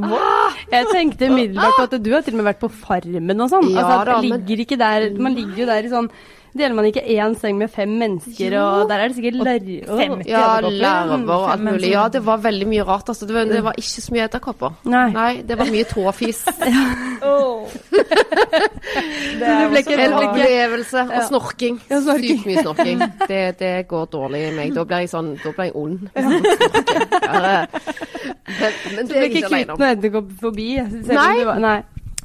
Ah, jeg tenkte umiddelbart på at du har til og med vært på Farmen og sånn. Ja, altså, da, ligger ikke der, man ligger jo der i sånn Deler man ikke én seng med fem mennesker, jo. og der er det sikkert larver? Ja, larver og alt mulig. Ja, det var veldig mye rart. Altså. Det, var, det var ikke så mye edderkopper. Nei. Nei. Det var mye tåfis. oh. det er en opplevelse. Og snorking. Ja, Sykt mye snorking. Det, det, går dårlig i meg. Da blir jeg sånn Da blir jeg ond. Ja, men, men det er ikke kvitt noe edderkopp forbi? Nei. Nei.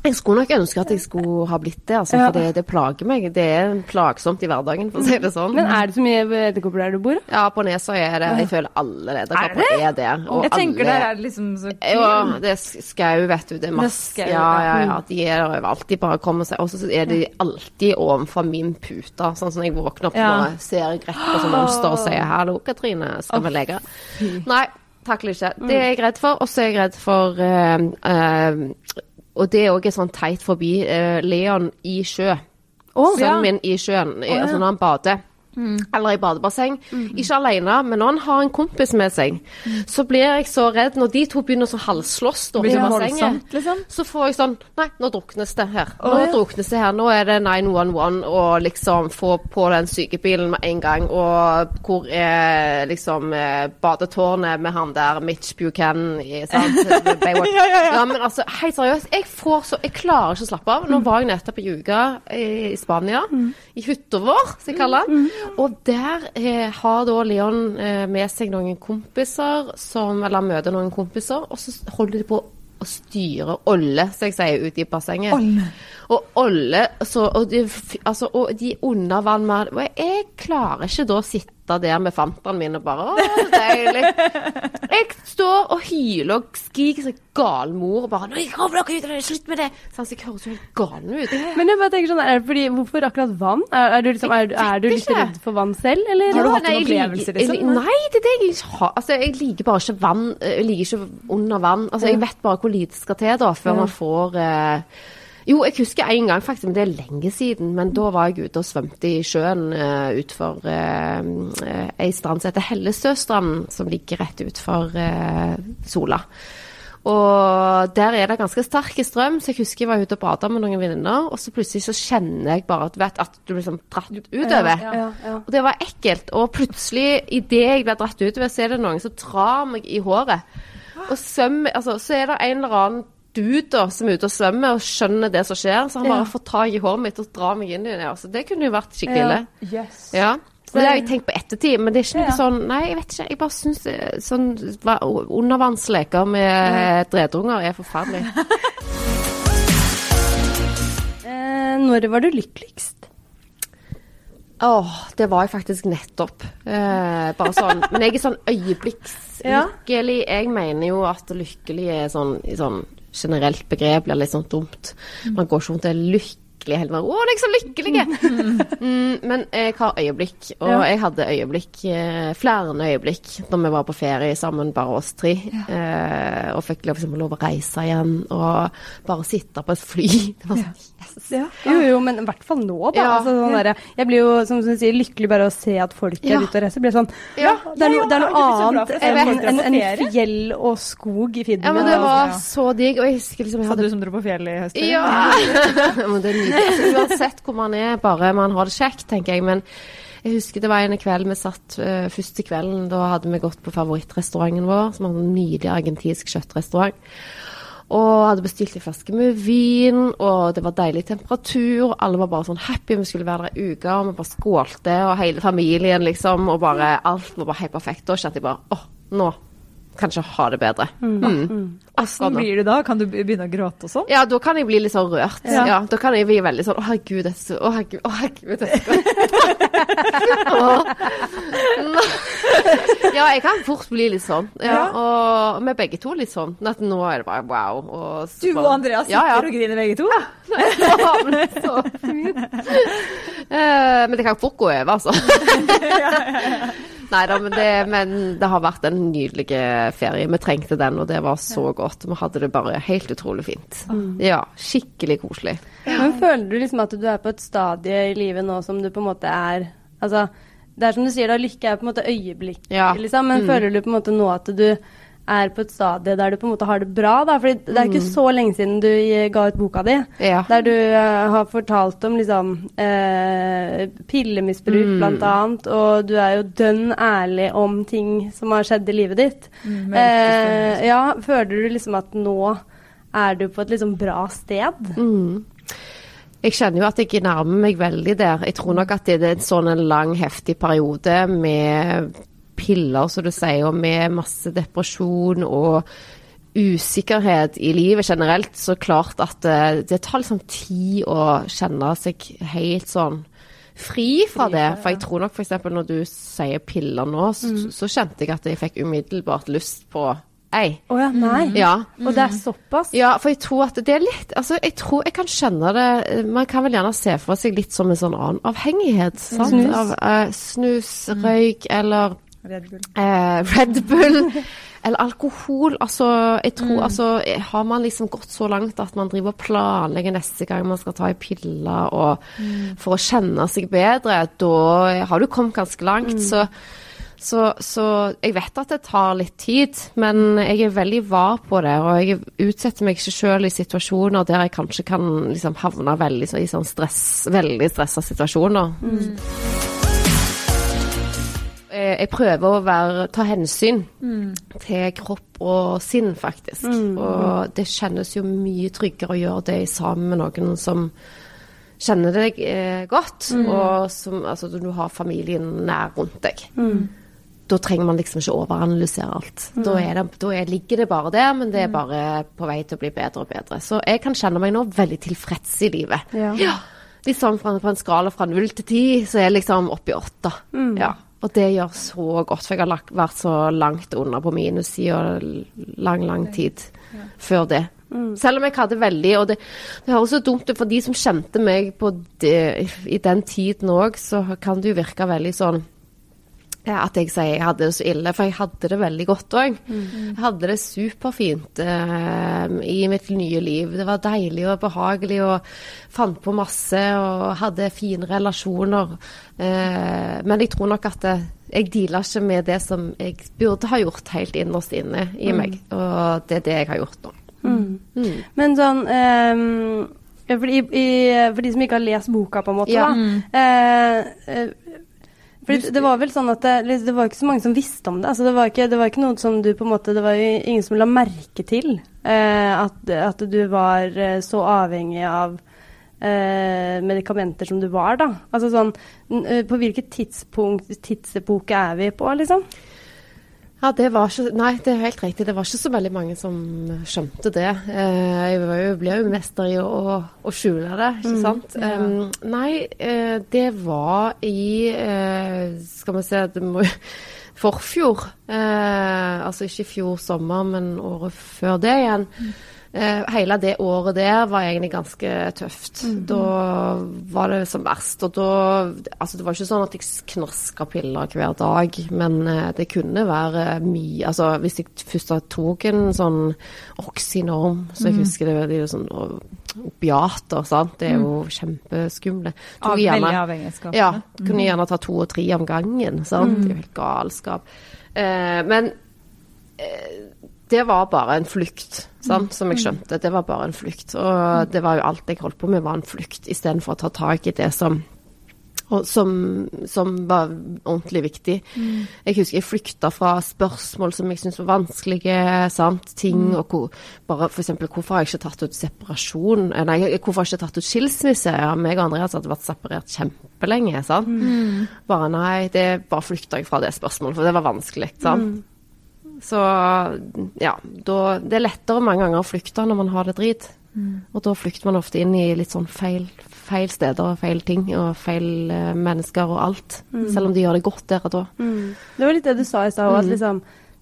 Jeg skulle nok ønske at jeg skulle ha blitt det, altså, ja. for det, det, plager meg. Det er plagsomt i hverdagen, for å si det sånn. Men er det så mye edderkopper der du bor? Ja, på Nesøy er det. Jeg føler alle edderkopper er, er der. Og jeg tenker alle, der er det liksom så kult. Ja, det er skau, vet du. Det er masse Ja, ja, ja. De er der overalt. De bare kommer seg Og så er de alltid ovenfor min pute. Sånn som jeg våkner opp ja. og ser på som monster og sier 'hallo, Katrine, skal vi leke'? Nei. Takler ikke. Det er jeg redd for. Og så er jeg redd for uh, uh, og det er òg sånn teit forbi uh, Leon i sjø. Oh, Sønnen ja. min i sjøen, oh, ja. altså når han bader. Mm. Eller i badebasseng. Mm. Ikke alene, men når han har en kompis med seg, mm. så blir jeg så redd når de to begynner å halvslåss i bassenget. Liksom. Så får jeg sånn Nei, nå druknes det her. Nå oh, ja. druknes det her. Nå er det 911 og liksom få på den sykebilen med en gang. Og hvor er liksom eh, badetårnet med han der Mitch Buchanan i sant? ja, ja, ja, ja. men altså, helt seriøst. Jeg får så Jeg klarer ikke å slappe av. Nå mm. var jeg nettopp i uka i, i Spania. Mm. I hytta vår, som jeg kaller den. Og der eh, har da Leon eh, med seg noen kompiser, som, eller møter noen kompiser, og så holder de på å styre Olle, som jeg sier, ute i bassenget. Olle. Og Olle så, og, de, altså, og de under vann med Og jeg klarer ikke da å sitte sitte der med fanteren min og bare Å, deilig. Jeg står og hyler og skriker som gal mor og bare Nå kommer dere ut, slutt med det! Sånn, så jeg høres jo helt gal ut. Men jeg bare tenker sånn, er det fordi, hvorfor akkurat vann? Er, er du, liksom, er, er du litt redd for vann selv, eller ja, har du hatt nei, noen opplevelser, liksom? Nei, det er det jeg ikke har. Altså, jeg liker bare ikke vann. Jeg liker ikke under vann. Altså, jeg vet bare hvor lite skal til da, før man får eh, jo, jeg husker en gang, faktisk, men det er lenge siden. Men da var jeg ute og svømte i sjøen uh, utfor uh, ei strand som heter Hellesøstranden, som ligger rett utfor uh, Sola. Og der er det ganske sterk strøm, så jeg husker jeg var ute og bada med noen venninner, og så plutselig så kjenner jeg bare at, vet, at du blir liksom dratt utover. Ja, ja, ja. Og det var ekkelt. Og plutselig, idet jeg blir dratt utover, så er det noen som drar meg i håret. Og svømmer Altså, så er det en eller annen dude da, som er ute og svømmer og skjønner det som skjer. Så han bare får tak i håret mitt og drar meg inn i det. Så det kunne jo vært skikkelig ille. Ja. Yes. ja. det har jeg tenkt på ettertid, men det er ikke noe ja. sånn Nei, jeg vet ikke. Jeg bare syns sånn undervannsleker med ja. dredunger er forferdelig. eh, når var du lykkeligst? Åh, det var jeg faktisk nettopp. Eh, bare sånn. Men jeg er sånn øyeblikkslykkelig. Jeg mener jo at lykkelig er sånn, sånn generelt begrep blir litt sånn dumt. Man går ikke rundt og er lykkelig hele tiden. 'Å, jeg er så lykkelig!' Mm, men jeg har øyeblikk, og ja. jeg hadde øyeblikk, flere flere øyeblikk når vi var på ferie sammen, bare oss tre. Ja. Eh, og fikk liksom lov å reise igjen og bare sitte på et fly. Det var sånn yes. Ja. Jo, jo, men i hvert fall nå, da. Altså, sånn der, jeg blir jo, som du sier, lykkelig bare å se at folk er ute og reiser. Blir sånn, ja, det er, no, det er noe annet enn en, en, fjell og skog i Finnmark. Ja, men det var så digg. Og jeg husker liksom jeg hadde... Så du som dro på fjellet i høst? Ja! men det er nydelig altså, uansett hvor man er, bare man har det kjekt, tenker jeg. Men jeg husker det var en kveld vi satt uh, første kvelden. Da hadde vi gått på favorittrestauranten vår, som var en nydelig argentinsk kjøttrestaurant. Og hadde bestilt en flaske med vin, og det var deilig temperatur. Alle var bare sånn happy, vi skulle være der ei uke, og vi bare skålte, og hele familien, liksom. Og bare alt var bare helt perfekt. Da kjente jeg bare åh, nå kanskje ha det bedre. Mm. Mm. Hvordan blir du da? Kan du begynne å gråte og sånn? Ja, da kan jeg bli litt sånn rørt. Ja. ja da kan jeg bli veldig sånn Å, herregud, det er så Å, herregud, å, herregud det er så Ja, jeg kan fort bli litt sånn. Ja, og med begge to litt sånn. At nå er det bare wow. Og du og Andreas sitter ja, og griner begge to? Ja. det så fint. Uh, men det kan fort gå over, altså. Nei da, men, men, det har vært en nydelig ferie. Vi trengte den, og det var så godt. Vi hadde det bare helt utrolig fint. Mm. Ja, skikkelig koselig. Men føler du liksom at du er på et stadie i livet nå som du på en måte er Altså, det er som du sier, da, lykke er på en måte øyeblikk, ja. liksom. Men mm. føler du på en måte nå at du er på et stadie der du på en måte har det bra. Da. Fordi det er ikke mm. så lenge siden du ga ut boka di, ja. der du uh, har fortalt om liksom uh, pillemisbruk mm. blant annet, og du er jo dønn ærlig om ting som har skjedd i livet ditt. Mm, uh, ja, føler du liksom at nå er du på et liksom bra sted? Mm. Jeg kjenner jo at jeg nærmer meg veldig der. Jeg tror nok at det er en sånn en lang, heftig periode med piller, som du sier, og med masse depresjon og usikkerhet i livet generelt, så klart at det, eh, det tar liksom tid å kjenne seg helt sånn fri fra det. For jeg tror nok f.eks. når du sier piller nå, så, mm. så, kjente jeg at jeg fikk umiddelbart lyst på ei. Å oh ja, nei. Ja. Mm. Og det er såpass? Ja, for jeg tror at det er litt Altså, jeg tror jeg kan skjønne det Man kan vel gjerne se for seg litt som en sånn annen avhengighet. Sant? Snus. Av uh, snus, røyk eller Red Bull. Eh, Red Bull. Eller alkohol. Altså, jeg tror, mm. altså, har man liksom gått så langt at man driver og planlegger neste gang man skal ta ei pille og mm. for å kjenne seg bedre, da har du kommet ganske langt. Mm. Så, så, så, jeg vet at det tar litt tid, men jeg er veldig var på det. Og jeg utsetter meg ikke sjøl i situasjoner der jeg kanskje kan liksom havne veldig, i sånn stress, veldig stressa situasjoner. Mm. Eh, jeg prøver å være, ta hensyn mm. til kropp og sinn, faktisk. Mm. Og det kjennes jo mye tryggere å gjøre det sammen med noen som kjenner deg eh, godt, mm. og som altså, du har familien nær rundt deg. Mm. Da trenger man liksom ikke overanalysere alt. Da, det, da er, ligger det bare der, men det er mm. bare på vei til å bli bedre og bedre. Så jeg kan kjenne meg nå veldig tilfreds i livet. Ja. ja. Sånn fra, på en skala fra null til ti, så er jeg liksom oppi åtte. Mm. Ja. Og det gjør så godt, for jeg har lagt, vært så langt under på minussida lang, lang tid ja. før det. Mm. Selv om jeg hadde veldig Og det, det høres så dumt ut for de som kjente meg det, i den tiden òg, så kan det jo virke veldig sånn at jeg sier jeg hadde det så ille, for jeg hadde det veldig godt òg. Mm. Jeg hadde det superfint eh, i mitt nye liv. Det var deilig og behagelig og fant på masse og hadde fine relasjoner. Eh, men jeg tror nok at det, jeg deala ikke med det som jeg burde ha gjort helt innerst inne i mm. meg. Og det er det jeg har gjort nå. Mm. mm. Men sånn um for de, for de, som ikke har lest boka, på en måte, ja. da. Eh, eh fordi det var vel sånn at det, det, var ikke så mange som visste om det. Altså det, var ikke, det var ikke noe som du på en måte Det var jo ingen som la merke til eh, at, at, du var eh, så avhengig av eh, medikamenter som du var, da. Altså sånn eh, På hvilket tidspunkt, tidsepoke er vi på, liksom? Ja, det var ikke Nei, det er helt riktig. Det var ikke så veldig mange som skjønte det. Eh, jeg jo, ble jo mester i å, å skjule det, ikke mm, sant. Ja. Um, nei, eh, det var i eh, Skal vi se det må, Forfjor. altså ikke i fjor sommer, men året før det igjen. Mm. Eh, hele det året der var egentlig ganske tøft. Mm -hmm. Da var det som verst. Og da Altså, det var ikke sånn at jeg knaska piller hver dag, men eh, det kunne være mye Altså, hvis jeg først tok en sånn Oxynorm, så jeg mm. husker det, det er sånn opiater, sant. Det er jo mm. kjempeskumle. Av, gjerne, veldig avhengigskap. Ja. Kunne mm. gjerne ta to og tre om gangen, sant. Mm. Det er jo helt galskap. Eh, men eh, det var bare en flukt, sant, som jeg mm. skjønte. Det var bare en flukt. Og det var jo alt jeg holdt på med, var en flukt, istedenfor å ta tak i det som, som, som var ordentlig viktig. Mm. Jeg husker jeg flykta fra spørsmål som jeg syntes var vanskelige, sant, ting, mm. og hvor, bare f.eks. hvorfor har jeg ikke tatt ut separasjon, nei, hvorfor har jeg ikke tatt ut skilsmisse? Ja, meg og Andreas hadde vært separert kjempelenge, sant. Mm. Bare nei, det bare flykta jeg fra det spørsmålet, for det var vanskelig, sant. Mm. Så ja, da, det er lettere mange ganger å flykte når man har det drit. Mm. Og da flykter man ofte inn i litt sånn feil, feil steder og feil ting og feil uh, mennesker og alt. Mm. Selv om de gjør det godt der og da. Mm. Det var litt det du sa i stad òg, at mm. liksom,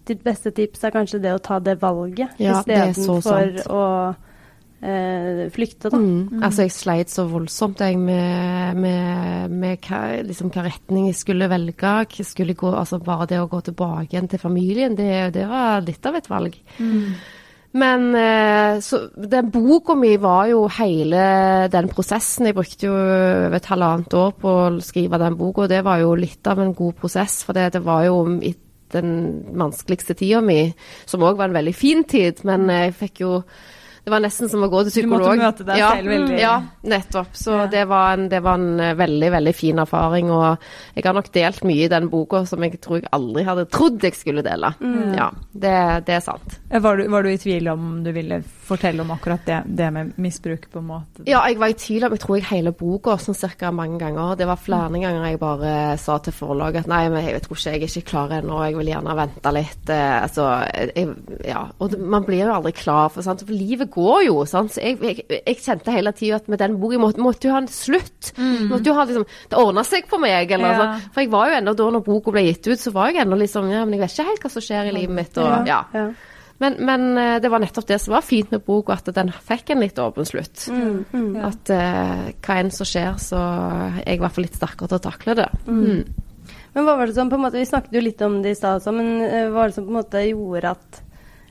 ditt beste tips er kanskje det å ta det valget ja, istedenfor å eh, flykte, da. Mm. Mm. Altså, jeg sleit så voldsomt jeg med, med, med hva, liksom, hva, retning jeg skulle velge. Skulle gå, altså, bare det å gå tilbake igjen til familien, det, det var litt av et valg. Mm. Men eh, så, den boka mi var jo hele den prosessen. Jeg brukte jo over et halvannet år på å skrive den boka, og det var jo litt av en god prosess. For det, det var jo den vanskeligste tida mi, som òg var en veldig fin tid. Men jeg fikk jo Det var nesten som å gå til psykolog. Du måtte møte deg ja, selv veldig. Ja, nettopp. Så ja. det, var en, det, var en, eh, veldig, veldig fin erfaring. Og jeg har nok delt mye i den boka som jeg tror jeg aldri hadde trodd jeg skulle dele. Mm. Ja, det, det, er sant. Var du, var du, i tvil om du ville fortelle om akkurat det, det, med misbruk, på en måte? Ja, jeg var i tvil om jeg tror jeg hele boka sånn cirka mange ganger. Det var flere mm. ganger jeg bare sa til forlaget at nei, men jeg tror ikke jeg er ikke klar ennå, jeg vil gjerne vente litt. Eh, altså, jeg, ja. Og man blir jo aldri klar, for, sant? for livet går jo. Sant? Så jeg, jeg, jeg kjente hele tida at med den boka måtte, måtte jo ha en slutt. Mm. Måtte jo ha liksom, Det ordna seg for meg. Eller, ja. altså. For jeg var jo ennå da når boka ble gitt ut, så var jeg ennå liksom Ja, men jeg vet ikke helt hva som skjer i livet mitt. Og, ja. ja. Men, men, eh, det var nettopp det som var fint med boka, at den fikk en litt åpen slutt. Mm, mm, ja. At uh, hva enn som skjer, så er jeg i hvert fall litt sterkere til å takle det. Mm. mm. Men hva var det som på en måte, Vi snakket jo litt om det i stad, men uh, hva var det som på en måte gjorde at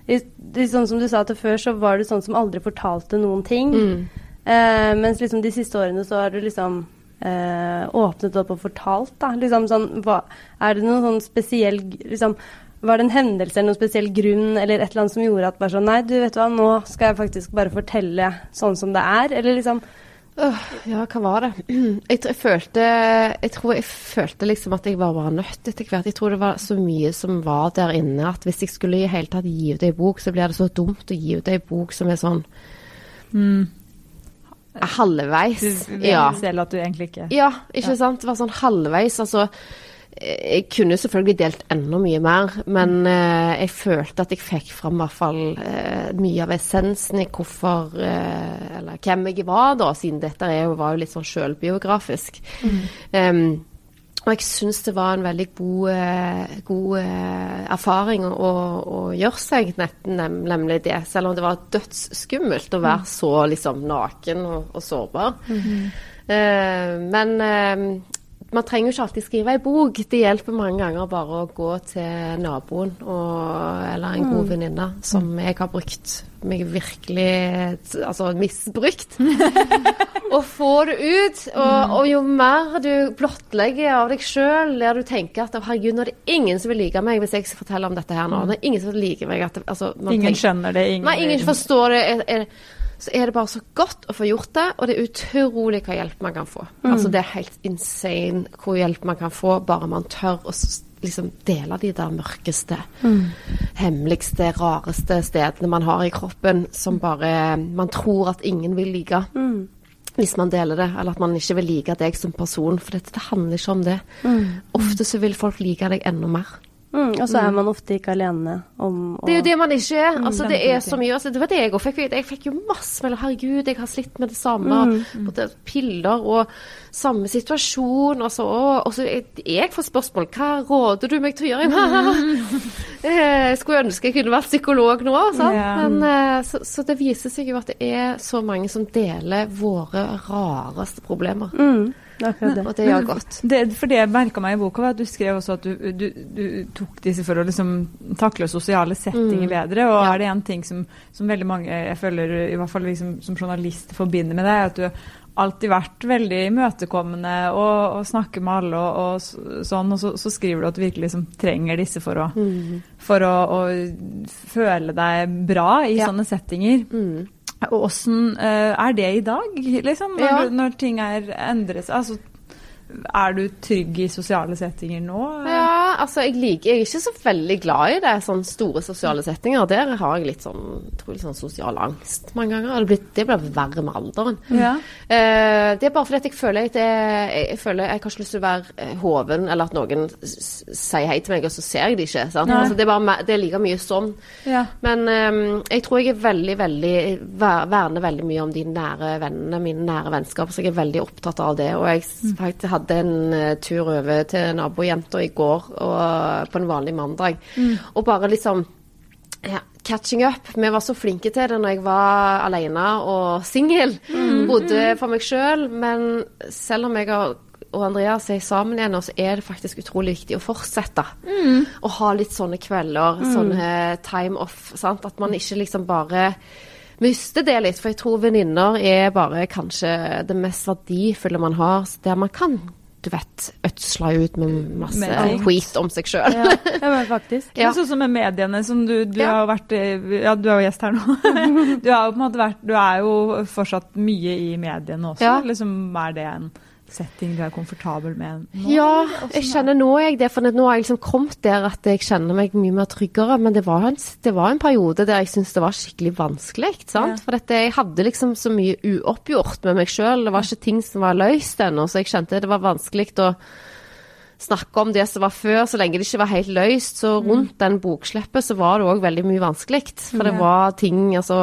sånn som du sa til før, så var du sånn som aldri fortalte noen ting. Mm. Eh, mens liksom de siste årene så har du liksom eh, åpnet opp og fortalt, da. Liksom sånn hva, Er det noen sånn spesiell liksom Var det en hendelse eller noen spesiell grunn eller et eller annet som gjorde at bare sånn Nei, du vet hva, nå skal jeg faktisk bare fortelle sånn som det er. Eller liksom Uh, ja, hva var det? Jeg, jeg, følte Jeg tror jeg følte liksom at jeg var bare nødt etter hvert. Jeg tror det var så mye som var der inne at hvis jeg skulle i hele tatt gi ut ei bok, så blir det så dumt å gi ut ei bok som er sånn mm. Halvveis. Du du ja. selv at du egentlig ikke Ja, ikke ja. sant. Det var sånn halvveis. Altså jeg kunne selvfølgelig delt enda mye mer, men eh, jeg følte at jeg fikk fram i hvert fall eh, mye av essensen i hvorfor eh, Eller hvem jeg var, da, siden dette jo, var jo litt sånn sjølbiografisk. Mm. Um, og jeg syns det var en veldig god, eh, god eh, erfaring å, å, gjøre seg, nemlig det. Selv om det var dødsskummelt å være mm. så liksom naken og, og sårbar. Mm -hmm. men man trenger jo ikke alltid skrive ei bok. Det hjelper mange ganger bare å gå til naboen og, eller en god mm. venninne, som jeg har brukt meg virkelig Altså misbrukt. og få det ut. Og, mm. og, jo mer du blottlegger av deg sjøl, der du tenker at herregud, nå er det ingen som vil like meg hvis jeg forteller fortelle om dette her nå. Mm. Det er ingen som vil like meg. At, altså, ingen tenker, skjønner det. Ingen, nei, ingen forstår det. Er, er, så er det bare så godt å få gjort det, og det er utrolig hva hjelp man kan få. Mm. Altså Det er helt insane hvor hjelp man kan få bare man tør å liksom dele de der mørkeste, mm. hemmeligste, rareste stedene man har i kroppen, som bare man tror at ingen vil like. Mm. Hvis man deler det, eller at man ikke vil like deg som person. For dette det handler ikke om det. Mm. Ofte så vil folk like deg enda mer. Mm, og så er mm. man ofte ikke alene om å Det er jo det man ikke er. Mm, altså, det er så mye. Altså, det var det jeg òg fikk. Jeg fikk jo masse mellom Herregud, jeg har slitt med det samme. Mm. Både piller og samme situasjon. Og så, og så jeg får spørsmål hva råder du meg til å gjøre? jeg eh, skulle ønske jeg kunne vært psykolog nå. Yeah. Men, eh, så, så, det viser seg jo at det er så mange som deler våre rareste problemer. Mm. Akkurat det. Og det gjør godt. Det, for det jeg merka meg i boka, var at du skrev også at du, du, du tok disse for å liksom takle sosiale settinger mm. bedre. Og ja. er det en ting som, som, veldig mange jeg føler, i hvert fall liksom, som journalist forbinder med deg, at du alltid vært veldig imøtekommende og, og snakker med alle og, og sånn, og så, så, skriver du at du virkelig liksom trenger disse for å, mm. for å, å føle deg bra i ja. sånne settinger. Mm. Og åssen uh, er det i dag, liksom, når, ja. når ting er endret? Altså, er du trygg i sosiale settinger nå? Ja, altså jeg liker Jeg er ikke så veldig glad i det, sånne store sosiale settinger. Der har jeg litt sånn, tror litt sånn sosial angst mange ganger. Det blir, det blir verre med alderen. Ja. Uh, det er bare fordi at jeg føler at jeg, jeg, føler jeg har ikke lyst til å være eh, hoven, eller at noen sier hei til meg, og så ser jeg det ikke. Altså, det, er bare, det, er like mye sånn. Ja. Men um, jeg tror jeg er veldig, veldig verner veldig mye om de nære vennene, mine nære vennskap. Så jeg er veldig opptatt av det. Og jeg mm. faktisk hadde hadde en uh, tur over til nabojenta i går og, på en vanlig mandag. Mm. Og bare liksom ja, catching up. Vi var så flinke til det når jeg var alene og singel. Mm. Bodde for meg sjøl. Men selv om jeg og Andreas er sammen igjen, så er det faktisk utrolig viktig å fortsette. Mm. Å ha litt sånne kvelder, mm. sånne time off. Sant? At man ikke liksom bare mister det litt. For jeg tror venninner er bare kanskje det mest verdifulle man har, der man kan du vet, ødsla ut med masse skit om seg sjøl. Ja. ja, men faktisk. Ja. Sånn som med mediene, som du, du ja. har vært Ja, du er jo gjest her nå. du, har jo på en måte vært, du er jo fortsatt mye i mediene også. Ja. Liksom, er det en setting du er komfortabel med nå? Ja, jeg kjenner nå jeg det. For nå har jeg liksom kommet der at jeg kjenner meg mye mer tryggere. Men det var en, det var en periode der jeg syntes det var skikkelig vanskelig. sant? Ja. For dette, jeg hadde liksom så mye uoppgjort med meg sjøl. Det var ikke ting som var løst ennå, så jeg kjente det var vanskelig å snakke om det som var før, så lenge det ikke var helt løst. Så mm. rundt den bokslippet så var det òg veldig mye vanskelig. For det var ting altså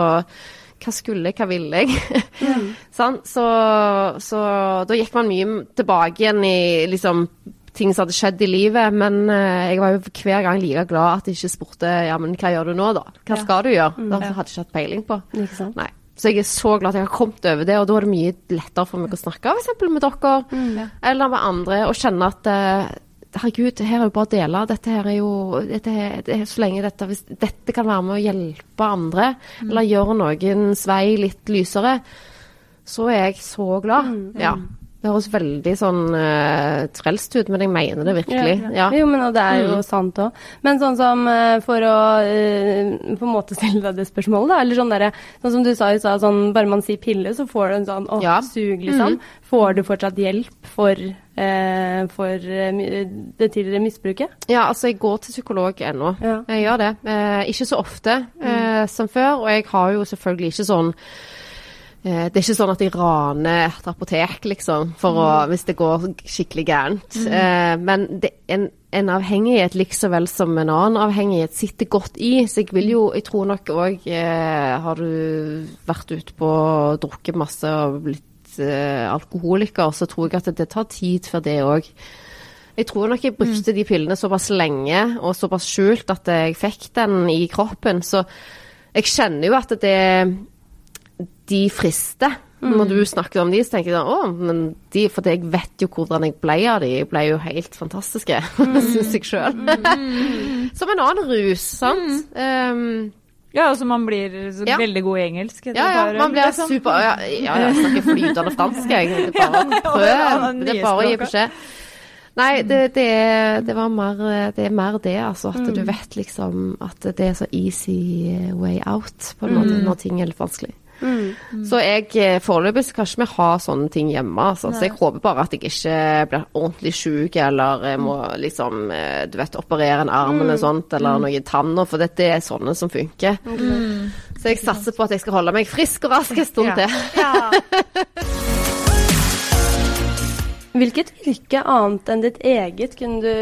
hva skulle jeg, hva ville jeg? Mm. sånn, så, så, da gikk man mye tilbake igjen i liksom ting som hadde skjedd i livet, men uh, jeg var jo hver gang like glad at jeg ikke spurte ja, men hva gjør du nå, da? Hva ja. skal du gjøre? Mm, det hadde jeg ikke hatt peiling på. Nei. Så jeg er så glad at jeg har kommet over det, og da er det mye lettere for meg å snakke f.eks. med dere mm, eller med andre, og kjenne at uh, herregud, her er jo bare å dele. Dette her er jo dette her, det er Så lenge dette, hvis dette kan være med å hjelpe andre, mm. eller gjøre noens vei litt lysere, så er jeg så glad. Mm, ja. Det høres veldig sånn uh, trelst ut, men jeg mener det virkelig. Ja, ja. Jo, men det er jo mm. sant òg. Men sånn som uh, for å uh, på en måte stille deg det spørsmålet, da. Eller sånn derre Sånn som du sa i stad, sånn bare man sier pille, så får du en sånn åh, ja. sug, liksom. Mm. Får du fortsatt hjelp for, for det tidligere misbruket? Ja, altså jeg går til psykolog ennå. Ja. Jeg gjør det. ikke så ofte mm. som før, og jeg har jo selvfølgelig ikke sånn det er ikke sånn at jeg raner et apotek, liksom, å, mm. hvis det går skikkelig gærent. Mm. Eh, men det, en, en, avhengighet like så vel som en annen avhengighet sitter godt i. Så jeg vil jo Jeg tror nok òg eh, Har du vært ute på og drukket masse og blitt eh, alkoholiker, så tror jeg at det, det tar tid for det òg jeg tror nok jeg brukte mm. de pillene såpass lenge og såpass skjult at jeg fikk den i kroppen. Så jeg kjenner jo at det de frister. Mm. Når du snakker om de, så tenker jeg sånn Å, men de For jeg vet jo hvordan jeg ble av de. Jeg ble jo helt fantastiske, mm. syns jeg sjøl. Mm. Som en annen rus, sant. Um, ja, altså man blir ja. veldig god i engelsk. Ja, ja, man blir liksom. super Ja, ja jeg snakker flytende fransk, jeg. Bare prøv. Det er bare å gi beskjed. Nei, det, det, er, det, mer, det, er, mer, det, altså. At mm. du vet liksom at det er så easy way out på en måte mm. når ting er litt vanskelig. Mm. Så jeg eh, foreløpig skal ikke vi ha sånne ting hjemme. Altså. Så jeg håper bare at jeg ikke blir ordentlig syk eller jeg må liksom eh, du vet, operere en arm mm. eller sånt, eller mm. noe i for dette er sånne som funker. Mm. Så jeg satser på at jeg skal holde meg frisk og rask en stund til. Ja. Hvilket yrke annet enn ditt eget kunne du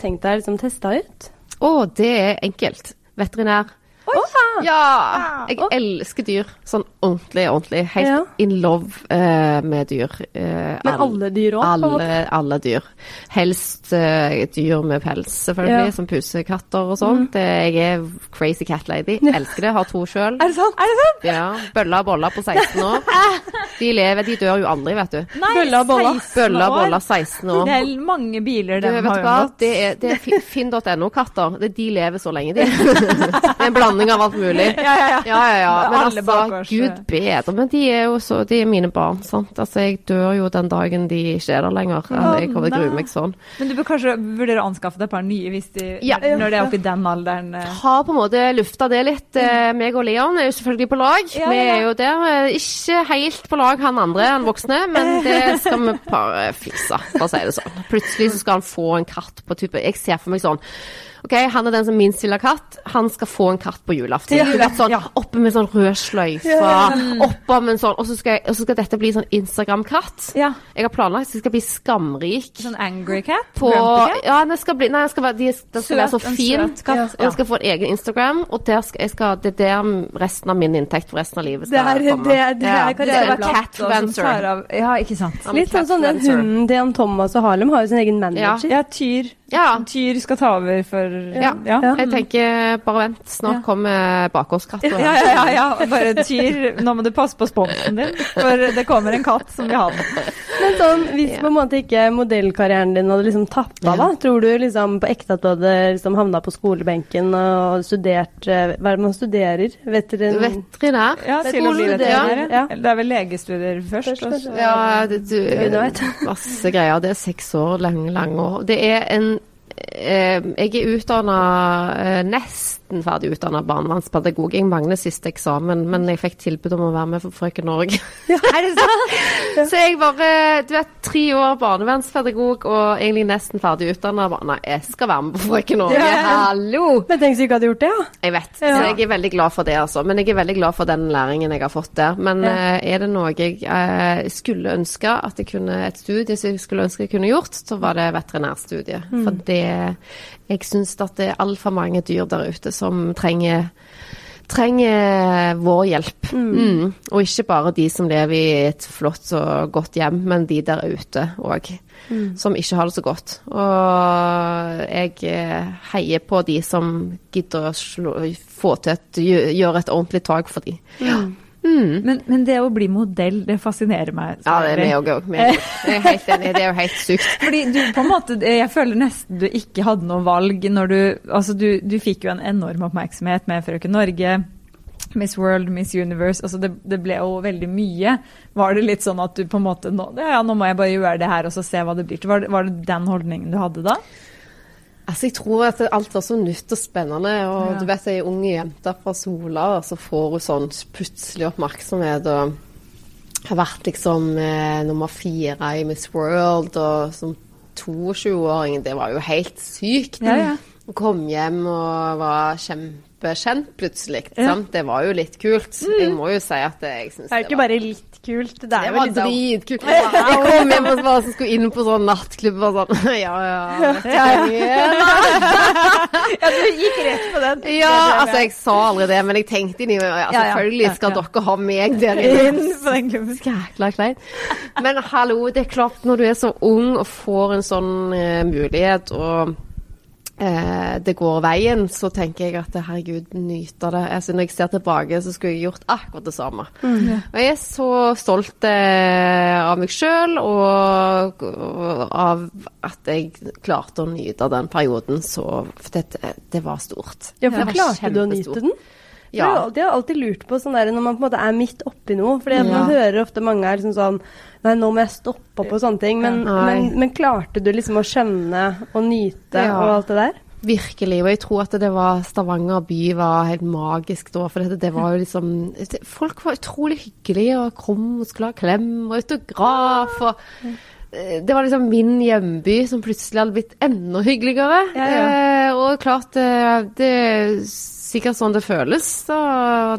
tenkt deg liksom testa ut? Å, det er enkelt. Veterinær. Oi! Ja! Jeg elsker dyr. Sånn ordentlig, ordentlig. Helt ja. in love uh, med dyr. Uh, Men alle dyr òg? Alle, alle, dyr. Helst uh, dyr med pels, selvfølgelig, ja. som pusekatter og sånt. Mm. Jeg er crazy cat lady. Elsker det. Har to sjøl. Er det sant? Er det sant? Ja. Bølla og bolla på 16 år. De lever, de dør jo aldri, vet du. Nei, bølla og bolla. Bølla og bolla 16 år. Det er mange biler de har jo gått. Det er, det er finn.no-katter. De lever så lenge, de. en blanding av alt mulig. Ja, ja, ja. ja, ja, ja. Men altså, bakårs. gud bedre. Men de er jo så De er mine barn, sant. Altså, jeg dør jo den dagen de ikke er der lenger. Jeg kommer til å grue meg sånn. Men du bør kanskje vurdere å anskaffe deg et par nye hvis de, når de er oppe i den alderen? Eh. Har på en måte lufta det litt. Mm. meg og Leon er jo selvfølgelig på lag. Vi er jo der. Eh, ikke helt på lag han andre han voksne, men det skal vi bare fikse, for å si det sånn. Plutselig så skal han få en katt på type Jeg ser for meg sånn OK, han er den som minst vil ha katt. Han skal få en katt på julaften. Ja, sånn, ja. Oppe med sånn rød sløyfe. Ja. Oppå med en sånn Og så skal, skal, dette bli sånn Instagram-katt. Ja. Jeg har planlagt at det skal bli skamrik. Sånn angry cat? På, ja, den skal bli Nei, den skal være, de, den skal være så fin. Ja. Og den skal få en egen Instagram, og der skal, jeg skal, det er der resten av min inntekt for resten av livet skal det er, komme. Det, er, det, er, det er Catventure. Ja, ikke sant. Litt sånn som den hunden til Thomas og Harlem har jo sin egen manager. Ja, Tyr. Ja. Tyr skal ta over for Ja. ja. Jeg tenker bare vent, snart kommer bakgårdskatta. Ja, ja, ja, ja. Bare Tyr, nå må du passe på sponsen din, for det kommer en katt som vil ha den. Men sånn, hvis på en måte ikke modellkarrieren din hadde liksom tappa, da, tror du liksom på ekte at du hadde liksom havna på skolebenken og studert eh, Hva er det man studerer? Veterin... Veterinær? Ja, Veterinær. Ja. Det er vel legestudier først? først ja, det, du, masse greier. Det er seks år, lange, lange år. Det er en Jeg er utdanna eh, nesten ferdig utdanna barnevernspedagog. Jeg mangler siste eksamen, men jeg fikk tilbud om å være med for Frøken Norge. Er det sant? så jeg bare Du vet, tre år barnevernspedagog og egentlig nesten ferdig utdanna. Nei, jeg skal være med på Frøken Norge. Ja. Hallo! Men tenk du ikke hadde gjort det, ja. Jeg vet. Så jeg er veldig glad for det, altså. Men jeg er veldig glad for den læringen jeg har fått der. Men ja. uh, er det noe jeg eh, skulle ønske at jeg kunne Et studie som jeg skulle ønske jeg kunne gjort, så var det veterinærstudiet. Mm. For det Jeg syns at det er altfor mange dyr der ute som trenger trenger vår hjelp. Mm. Mm. Og ikke bare de som lever i et flott og godt hjem, men de der ute òg. Mm. Som ikke har det så godt. Og jeg eh, heier på de som gidder å slå, få til et, gjøre et ordentlig tak for de. Ja. Mm. Men, men, det å bli modell, det fascinerer meg. Ja, det er meg òg. Jeg er helt enig. Det er jo helt sykt. Fordi du på en måte Jeg føler nesten du ikke hadde noe valg når du Altså, du, du fikk jo en enorm oppmerksomhet med Frøken Norge. Miss World, Miss Universe altså det, det, ble jo veldig mye. Var det litt sånn at du på en måte nå, ja, nå må jeg bare gjøre det her og så se hva det blir til. Var var det den holdningen du hadde da? Altså, Jeg tror at alt var så nytt og spennende. og ja. du vet, Ei ung jente fra Sola, og så får hun sånn plutselig oppmerksomhet. og har vært liksom eh, nummer fire i Miss World, og som 22-åring, det var jo helt sykt. Ja, ja. Kom hjem og var kjempe kjempekjent plutselig. Ja. Det var jo litt kult. Mm. Jeg må jo si at jeg syns det var Det er ikke bare litt kult, det er det var dritkult. Jeg kom hjem og bare skulle inn på sånn nattklubb og sånn Ja, ja. Ja, ja du gikk rett på den. Ja, altså jeg sa aldri det, men jeg tenkte inni meg ja, Selvfølgelig skal dere ha meg der inne. på den klubben. Skækla kleint. Men hallo, det er klart når du er så ung og får en sånn uh, mulighet og eh, det går veien, så tenker jeg at herregud, nyt det. Altså, når jeg ser tilbake, så skulle jeg gjort akkurat det samme. Mm. Og jeg er så stolt eh, av meg sjøl og, og, av at jeg klarte å nyte den perioden så For det, det var stort. Ja, for klarte du å nyte den? Ja. Det har jeg alltid lurt på, sånn der, når man på en måte er midt oppi noe. For ja. man hører ofte mange er liksom sånn Nei, nå må jeg stoppe opp og sånne ting. Men, men, men klarte du liksom å skjønne og nyte ja. og alt det der? Virkelig. Og jeg tror at det var Stavanger by var helt magisk da. For det, det var jo liksom Folk var utrolig hyggelige og kom og skulle ha klem og autograf. og eh, det var liksom min hjemby som plutselig hadde blitt enda hyggeligere. Ja, ja. Eh, og klart, det, det sikkert sånn det føles da,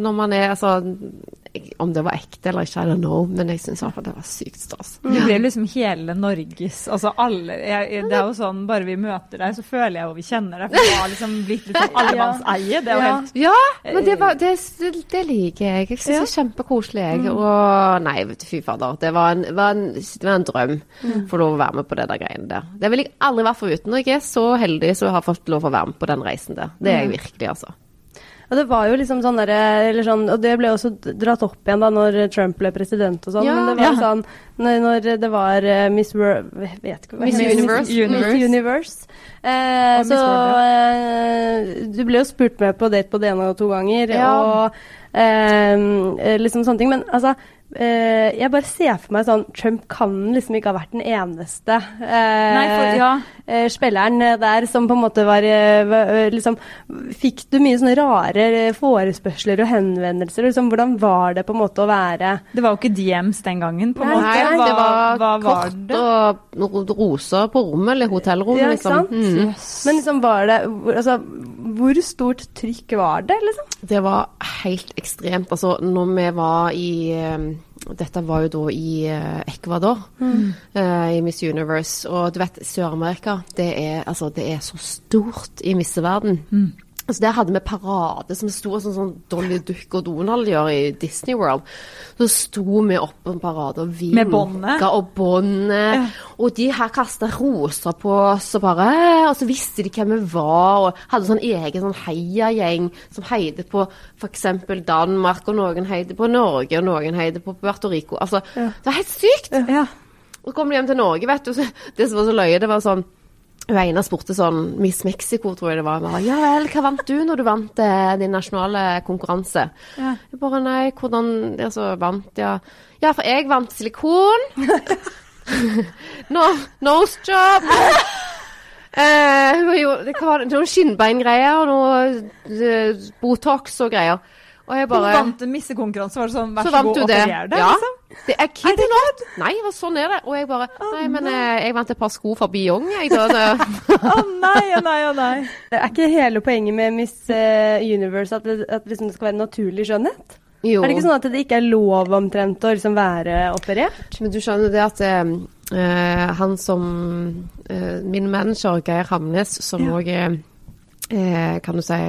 når man er altså, om det var ekte eller ikke, I don't know, men jeg syns det var sykt stas. Det blir liksom hele Norges Altså alle jeg, Det er jo sånn, bare vi møter deg, så føler jeg jo vi kjenner deg. For det har liksom blitt litt sånn allemannseie. Det er jo helt Ja, men det, var, det, det liker jeg. Jeg syns det er kjempekoselig, jeg. Mm. Og nei, vet du, fy fader. Det var en, var en, det var en drøm å få lov å være med på det der greiene der. Det vil jeg aldri være foruten. Når jeg er så heldig som har fått lov å være med på den reisen der. Det er jeg mm. virkelig, altså. Og det var jo liksom sånn derre sånn, Og det ble også dratt opp igjen da når Trump ble president og sånn. Ja, men det var ja. sånn når, når, det var uh, Miss World Vet ikke hva Miss Universe. Miss, Miss Universe. Eh, så eh, du ble jo spurt med på date på det ene og to ganger, ja. og eh, liksom sånne ting. Men altså Uh, jeg bare ser for meg sånn Trump kan liksom ikke ha vært den eneste uh, Nei, for, ja. uh, spilleren der som på en måte var liksom Fikk du mye sånne rare forespørsler og henvendelser? Liksom, hvordan var det på en måte å være Det var jo ikke DMs den gangen, på en måte. Nei, hva, det var hva kort det? og roser på rommet, eller hotellrommet, ja, liksom. Mm. Yes. Men liksom var det altså, Hvor stort trykk var det, liksom? Det var helt ekstremt. Altså, når vi var i dette var jo da i uh, Ecuador, mm. uh, i Miss Universe. Og du vet, Sør-Amerika, det, altså, det, er så stort i misseverden. Mm. Altså Der hadde vi parade som sto sånn som Dolly Duck og Donald gjør i Disney World. Så sto vi opp på en parade og vinka og båndet. Ja. Og de her kasta roser på oss og bare Og så visste de hvem vi var, og hadde sånn egen sånn heiagjeng som heide på f.eks. Danmark, og noen heide på Norge, og noen heide på Puerto Rico. Altså, ja. det var helt sykt! Ja. Og så kom de hjem til Norge, vet du. Det som var så løye, det var sånn hun ene spurte sånn Miss Mexico, tror jeg det var. Bare, ja vel, hva vant du når du vant eh, din nasjonale konkurranse? Ja. Jeg bare nei, hvordan Altså, vant ja Ja, for jeg vant silikon. no, nose job. eh, Hva var noen skinnbeingreier og noe uh, Botox og greier. Og jeg bare Hun vant en missekonkurranse, var det sånn vær så, god, operer det, ja. liksom? Det er kid not. Nei, sånn er det. Og jeg bare Nei, men jeg, eh, vant et par sko fra Beyong, jeg. Å oh, nei, å oh, nei, å oh, nei. Det er ikke hele poenget med Miss uh, Universe at, det, at liksom det skal være naturlig skjønnhet? Jo. Er det ikke sånn at det ikke er lov omtrent å liksom være operert? Men du skjønner det at uh, han som uh, Min manager Geir Hamnes, som òg ja. er uh, kan du si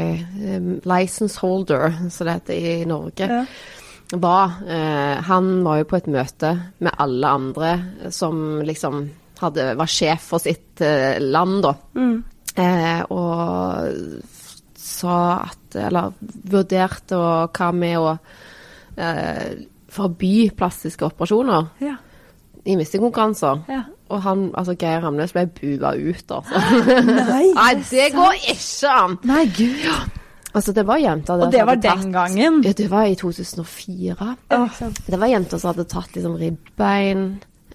um, license holder, som det heter i Norge, ja. Var eh, Han var jo på et møte med alle andre som liksom hadde, var sjef for sitt eh, land, da. Mm. Eh, og sa at Eller vurderte og hva med å eh, forby plastiske operasjoner. Ja i missekonkurranser. Ja. Og han, altså Geir Ramnes ble bua ut, altså. Nei, Nei, det går ikke an! Nei, gud. Altså, det var jenter Og det var den tatt, gangen? Ja, det var i 2004. Oh. Det var jenter som hadde tatt liksom ribbein.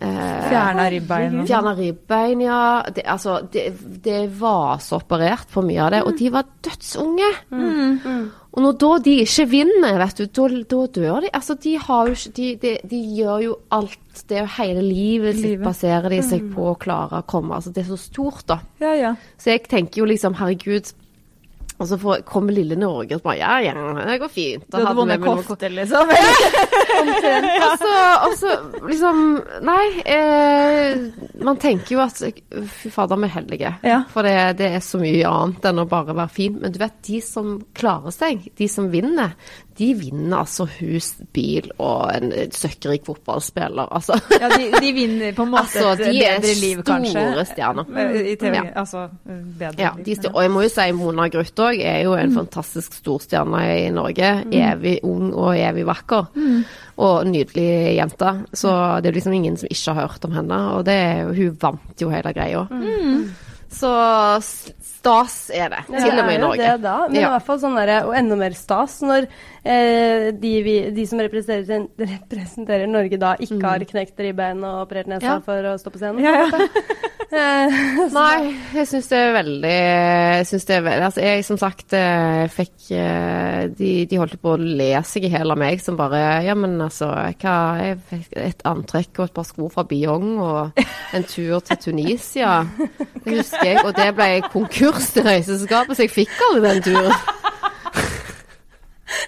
Eh, Fjerna ribbein? Fjerna ribbein, ja. Det, altså, det, det, var så operert på mye av det. Og de var dødsunge. Mm. Mm. Og når da de ikke vinner, vet du, da, da dør de. Altså, de har jo ikke de, de, de, gjør jo alt. Det er jo hele livet, livet. baserer de seg mm. på å klare å komme. Altså, det er så stort, da. Ja, ja. Så jeg tenker jo liksom, herregud og så får, kommer lille Norge og bare Ja, ja, det går fint. Du hadde vunnet kofte, liksom? og, så, og så liksom Nei. Eh, man tenker jo at Fy fader, vi er heldige. Ja. For det, det, er så mye annet enn å bare være fin. Men du vet, de som klarer seg, de som vinner, de vinner altså hus, bil og en søkkrik fotballspiller. Altså. Ja, de, de, vinner på en måte altså, et bedre liv, kanskje? De er store stjerner. I TV, ja. Altså bedre ja, liv. De, og jeg må jo si Mona Gruth òg er jo en mm. fantastisk storstjerne i Norge. Mm. Evig ung og evig vakker. Mm. Og nydelig jente. Så det er liksom ingen som ikke har hørt om henne. Og det, hun vant jo hele greia. Mm. Så stas er det, ja, til og med i Norge. Det er da, men ja. i hvert fall sånn der, og enda mer stas når eh, de, vi, de, som representerer, representerer, Norge da, ikke mm. har knekt ribbein og operert nesa ja. for å stå på scenen. Eh, Nei, jeg syns det er veldig Jeg syns det er veldig Altså, jeg som sagt eh, fikk eh, de, de, holdt på å le seg i hjel av meg som bare Ja, men altså hva, Jeg fikk et antrekk og et par sko fra Biong og en tur til Tunisia. Det husker jeg. Og det ble konkurs til reiseselskapet, så jeg fikk aldri den turen.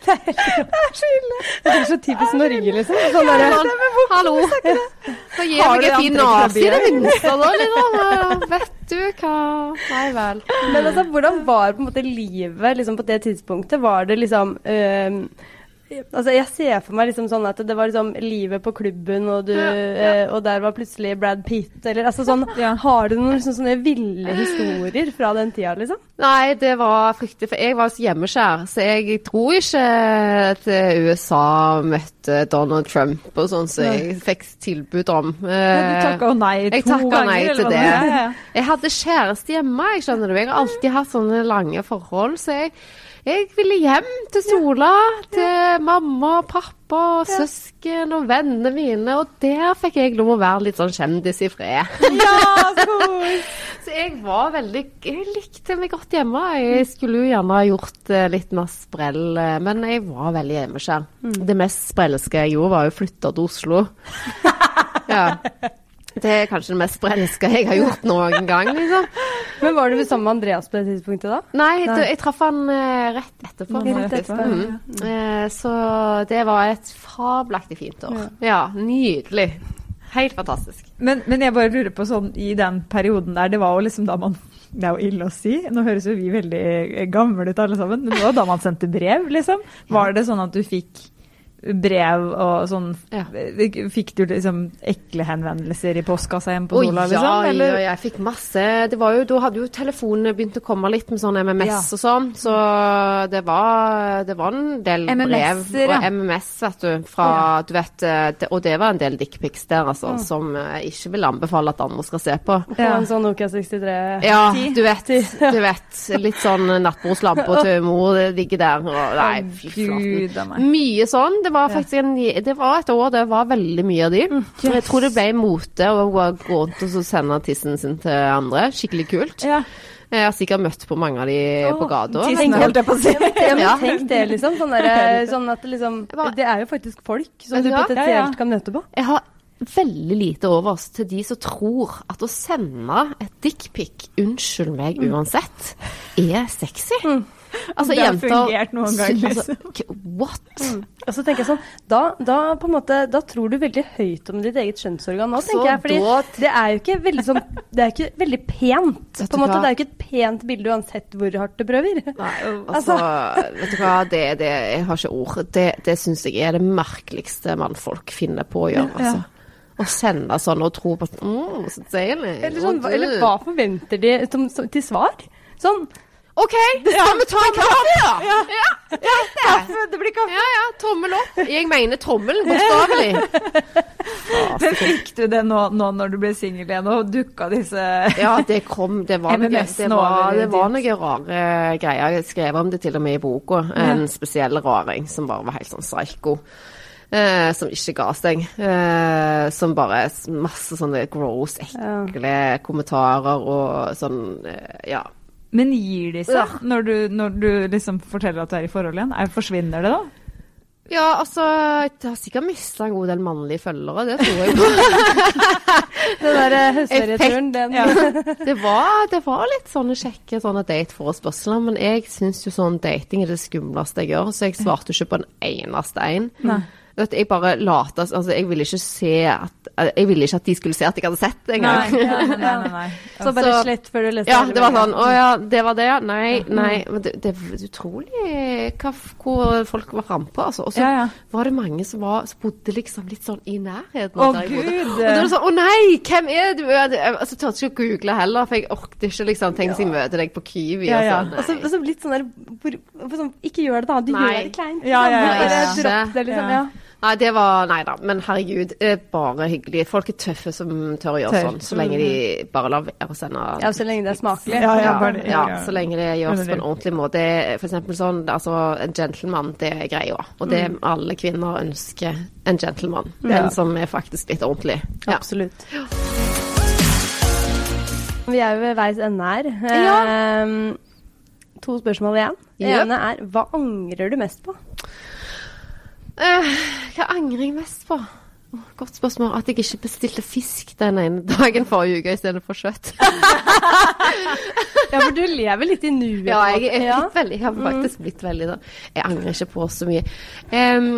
Det er helt så ille. Det er så typisk Norge, liksom. Sånn der, sånn, Hallo. Så gir meg en fin nazi i det minste, da, liksom. Vet du hva Nei vel. Men altså, hvordan var på en måte livet liksom, på det tidspunktet? Var det liksom øh, Altså, jeg ser for meg liksom sånn at det var liksom livet på klubben, og, du, ja, ja. Eh, og der var plutselig Brad Pitt, eller altså sånn ja. Har du noen liksom, sånne ville historier fra den tida, liksom? Nei, det var fryktelig, for jeg var så hjemmeskjær, så jeg tror ikke at USA møtte Donald Trump og sånn, så jeg fikk tilbud om. Men du takka nei to jeg takka nei til det. Jeg hadde kjæreste hjemme, jeg skjønner du. Jeg har alltid hatt sånne lange forhold, så jeg jeg ville hjem til Sola, til mamma og pappa og søsken og vennene mine, og der fikk jeg lov å være litt sånn kjendis i fred. Ja, cool. Så jeg var veldig Jeg likte meg godt hjemme. Jeg skulle jo gjerne ha gjort eh, litt mer sprell, eh, men jeg var veldig hjemmeskjær. Mm. Det mest sprellske jeg gjorde, var å flytte til Oslo. ja. Det er kanskje det mest sprelske jeg har gjort noen gang. liksom. Men var du sammen med Andreas på det tidspunktet da? Nei, Nei. jeg traff han uh, rett etterpå. Rett etterpå mm. uh, så det var et fabelaktig fint år. Ja, ja nydelig. Helt fantastisk. Men, men, jeg bare lurer på sånn i den perioden der, det var jo liksom da man Det er jo ille å si, nå høres jo vi veldig gamle ut alle sammen, men det var da man sendte brev, liksom. Var det sånn at du fikk brev og sånn ja. Fikk du liksom ekle henvendelser i postkassa hjemme på Sola? Oh, ja, liksom, eller? ja, jeg fikk masse. Det var jo, da hadde jo telefonene begynt å komme litt med sånn MMS ja. og sånn, så det var, det var en del brev og MMS, vet du, fra du vet, det, Og det var en del dickpics der, altså, som jeg ikke vil anbefale at andre skal se på. Ja, en sånn Nokia 63 Ja, du vet. Du vet litt sånn nattbordslampe til mor ligger der. Og, nei, fy flate. Mye sånn. Det var faktisk en, det var et år det var veldig mye av de. Yes. Jeg tror det ble mote å gå rundt og sende tissen sin til andre. Skikkelig kult. Ja. Jeg har sikkert møtt på mange av de oh, på gata. Tissen holdt jeg på å si. Ja, tenk det, liksom. Sånn, der, sånn at liksom, det er jo faktisk folk som du potensielt ja, ja. kan møte på. Jeg har veldig lite overs til de som tror at å sende et dickpic, unnskyld meg mm. uansett, er sexy. Mm. Altså, det har fungert noen ganger, altså, liksom. Altså, what? Mm. Og så tenker jeg sånn, da, da, på en måte, da tror du veldig høyt om ditt eget skjønnsorgan nå, tenker jeg. fordi da, det er jo ikke veldig sånn Det er ikke veldig pent. på en måte, Det er jo ikke et pent bilde uansett hvor hardt du prøver. Nei, altså, vet du hva, det, det, jeg har ikke ord. Det, det syns jeg er det merkeligste mannfolk finner på å gjøre. altså. Ja. Å sende sånn og tro på mm, så deilig. Eller, sånn, eller hva forventer de til svar? Sånn OK, skal vi ta en kaffe, da? Ja. ja. ja kaffe, det blir kaffe. Ja, ja. Tommel opp. Jeg mener tommelen, bokstavelig. Men fikk du det nå, nå når du ble singel igjen, og dukka disse Ja, det kom. Det var, noe, det var, det var noen rare greier. Jeg skrev om det til og med i boka. En spesiell raring som bare var helt sånn psycho. Eh, som ikke ga seg. Eh, som bare masse sånne gross, ekle kommentarer og sånn eh, Ja. Men gir de seg ja. når, du, når, du, liksom forteller at du er i forhold igjen? Er, forsvinner det da? Ja, altså Jeg har sikkert mista en god del mannlige følgere, det tror jeg på. den der eh, høstferieturen, den ja. det, var, det, var, litt sånne kjekke sånne date-forespørsler, men jeg syns jo sånn dating er det skumleste jeg gjør, så jeg svarte ikke på en eneste en. Nei. Vet, jeg bare lata altså, Jeg ville ikke se at Jeg ville ikke at de skulle se at jeg hadde sett det engang. Nei, nei, nei, nei, Så bare så, slett før du leste Ja, det var sånn Å ja, det var det, ja. Nei, nei. Men det, det er utrolig hva, hvor folk var frampå, altså. Og så ja, ja. var det mange som, var, som bodde liksom litt sånn i nærheten. Å gud! Og da var det sånn Å nei, hvem er du? Altså, turte ikke å google heller, for jeg orket ikke liksom tenke jeg møter deg på Kiwi ja, ja. og sånn. Og så litt sånn der sånn, Ikke gjør det, da. Du nei. gjør det kleint. Ja, ja, ja. Bare dropp det, liksom. ja. Nei, det var Nei da, men herregud. Bare hyggelig. Folk er tøffe som tør å gjøre tør. sånn, så lenge de bare lar være å sende Ja, så lenge det er smakelig. Ja, ja, bare, ja, ja, så lenge det gjøres på en ordentlig måte. For eksempel sånn, altså en gentleman, det er greia. Og det mm. alle kvinner ønsker en gentleman. En som er faktisk litt ordentlig. Absolutt. Vi er jo ved veis ende her. Ja. Eh, to spørsmål igjen. Det yep. ene er hva angrer du mest på? Uh, hva angrer jeg mest på? Godt spørsmål. At jeg ikke bestilte fisk den ene dagen forrige uke istedenfor kjøtt. ja, for du lever litt i nuet. Ja, jeg, jeg, ja. veldig, jeg har mm. faktisk blitt veldig da. Jeg angrer ikke på så mye. Um,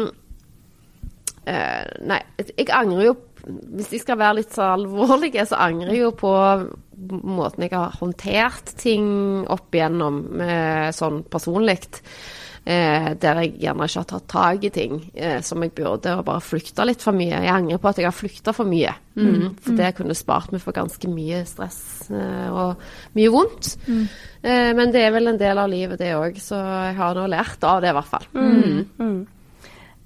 uh, nei, jeg angrer jo Hvis jeg skal være litt så alvorlig, så angrer jeg jo på måten jeg har håndtert ting opp igjennom uh, sånn personlig. Eh, der jeg gjerne ikke har tatt tak i ting eh, som jeg burde, og bare flykta litt for mye. Jeg angrer på at jeg har flykta for mye. Mm. Mm. For det kunne spart meg for ganske mye stress eh, og mye vondt. Mm. Eh, men det er vel en del av livet, det òg, så jeg har nå lært av det, i hvert fall. Mm.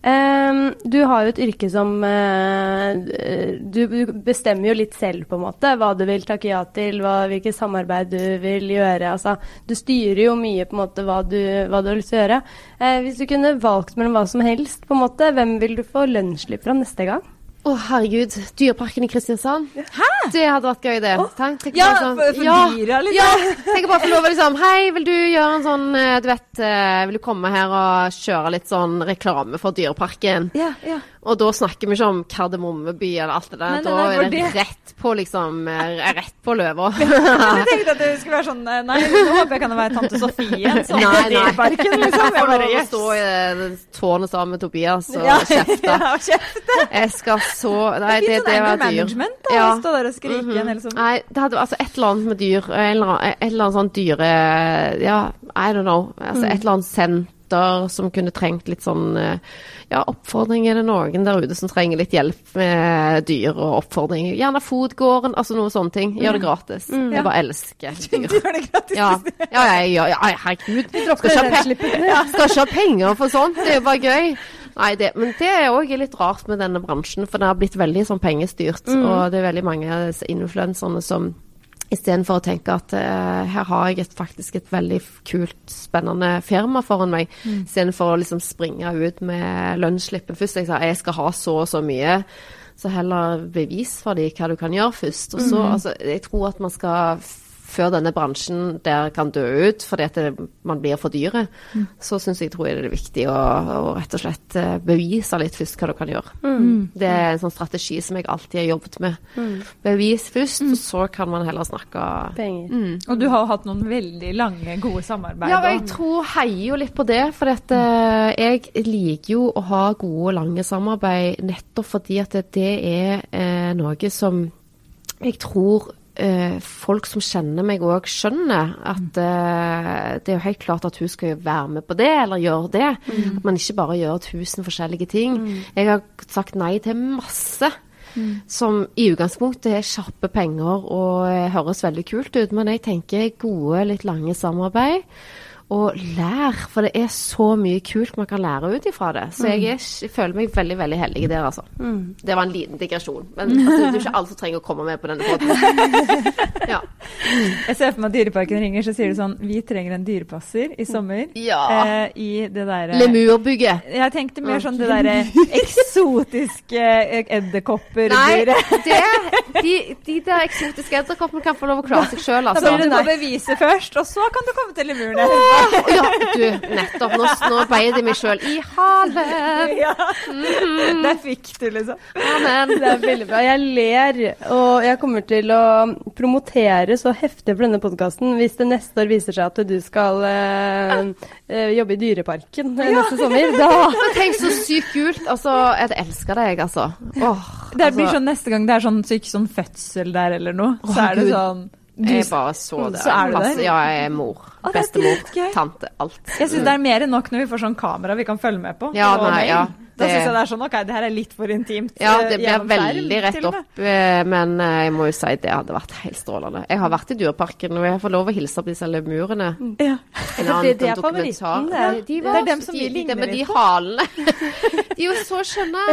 Um, du har jo et yrke som uh, du, du, bestemmer jo litt selv, på en måte, hva du vil takke ja til, hva, hvilket samarbeid du vil gjøre. Altså, du styrer jo mye på en måte hva du, hva du har lyst til å gjøre. Uh, hvis du kunne valgt mellom hva som helst, på en måte, hvem vil du få lønnsslipp fra neste gang? Å, oh, herregud. Dyreparken i Kristiansand. Hæ? Det hadde vært gøy, det. Oh. Tenk, ja, sånn, for, for ja, dyra, liksom. Ja, tenk bare få lov å liksom Hei, vil du gjøre en sånn eh, Du vet, vil du komme her og kjøre litt sånn reklame for Dyreparken? Ja, ja. Og da snakker vi ikke om Kardemommeby eller alt det der. Nei, nei, nei, da er det, rett på liksom eh, Rett på løva. jeg tenkte at det skulle være sånn eh, Nei, nå håper jeg kan være tante Sofie. Sånn er i Parken, liksom. Jeg bare yes. stå i tårnet sammen med Tobias og ja, kjefte. Ja, kjefte. Jeg skal så Nei, det, det, det var dyr. management, da. Ja. Stå der og skrike mm -hmm. sånn. Nei, det hadde altså et eller annet med dyr. Et eller annet, et eller annet sånn dyre Ja, I don't know. Altså, et eller annet senter som kunne trengt litt sånn ja, oppfordring. Er det noen der ute som trenger litt hjelp med dyr og oppfordring? Gjerne Fotgården, altså noen sånne ting. Gjør det gratis. Mm. Jeg bare elsker dyr. Gjør det gratis. Ja, ja, ja, ja herregud. Skal ikke, ha skal ikke ha penger for sånt. Det er jo bare gøy. Nei, det, men det er òg litt rart med denne bransjen, for det har blitt veldig sånn pengestyrt. Mm. Og det er veldig mange av disse influenserne som Istedenfor å tenke at uh, her har jeg et, faktisk et veldig kult, spennende firma foran meg. Mm. Istedenfor å liksom springe ut med lønnsslippen først. Jeg sa jeg skal ha så og så mye. Så heller bevis for dem hva du kan gjøre først. Og så, mm. altså, jeg tror at man skal før denne bransjen der kan dø ut fordi at det, man blir for dyre, mm. så syns jeg tror jeg det er viktig å, å, rett og slett eh, bevise litt først hva du kan gjøre. Mm. Det er en sånn strategi som jeg alltid har jobbet med. Mm. Bevis først, mm. så kan man heller snakke penger. Mm. Og du har hatt noen veldig lange, gode samarbeid? Ja, jeg tror heier jo litt på det. For at, uh, jeg liker jo å ha gode, lange samarbeid nettopp fordi at det er eh, noe som jeg tror eh, folk som kjenner meg òg skjønner at eh, det er jo helt klart at hun skal være med på det, eller gjøre det. Mm. At man ikke bare gjør tusen forskjellige ting. Mm. Jeg har sagt nei til masse. Mm. Som i utgangspunktet er kjappe penger og eh, høres veldig kult ut, men jeg tenker gode, litt lange samarbeid og lær, for det er så mye kult man kan lære ut ifra det. Så jeg, er, jeg føler meg veldig veldig heldig der, altså. Mm. Det var en liten digresjon. Men altså, det er ikke alle som trenger å komme med på denne båten. ja. Jeg ser for meg at Dyreparken ringer, så sier du sånn Vi trenger en dyrepasser i sommer. Ja. Eh, I det derre Lemurbygget. Jeg tenkte mer sånn det derre eksotiske eh, edderkopper Nei, det, de, de, der eksotiske edderkoppene kan få lov å klare seg sjøl, altså. Da blir det noe bevise først, og så kan du komme til lemurene. Ja, du, nettopp. Nå, nå beier de meg sjøl i halen. Ja. Mm. Der fikk du, liksom. Amen. Det er veldig bra. Jeg ler, og jeg kommer til å promotere så heftig for denne podkasten hvis det neste år viser seg at du skal eh, jobbe i Dyreparken ja. neste sommer. Da Tenk så sykt kult. Altså, jeg elsker deg, altså. Åh, det blir altså. sånn neste gang det er sånn, så ikke sånn fødsel der eller noe, så er det sånn du, jeg bare så det. Så er du der? Ja, jeg er mor. Bestemor. Tante. Alt. Jeg syns det er mer enn nok når vi får sånn kamera vi kan følge med på. Ja, nei, ja. Da syns jeg det er sånn OK, det her er litt for intimt. Ja, det blir eh, veldig rett opp, eh, men eh, jeg må jo si det hadde vært helt strålende. Jeg har vært i Dyreparken, og jeg får lov å hilse på disse lemurene. Ja. En annen det, det er favoritten, det. De var, det er dem som vi ligner litt. Med de halene. de er jo så skjønne.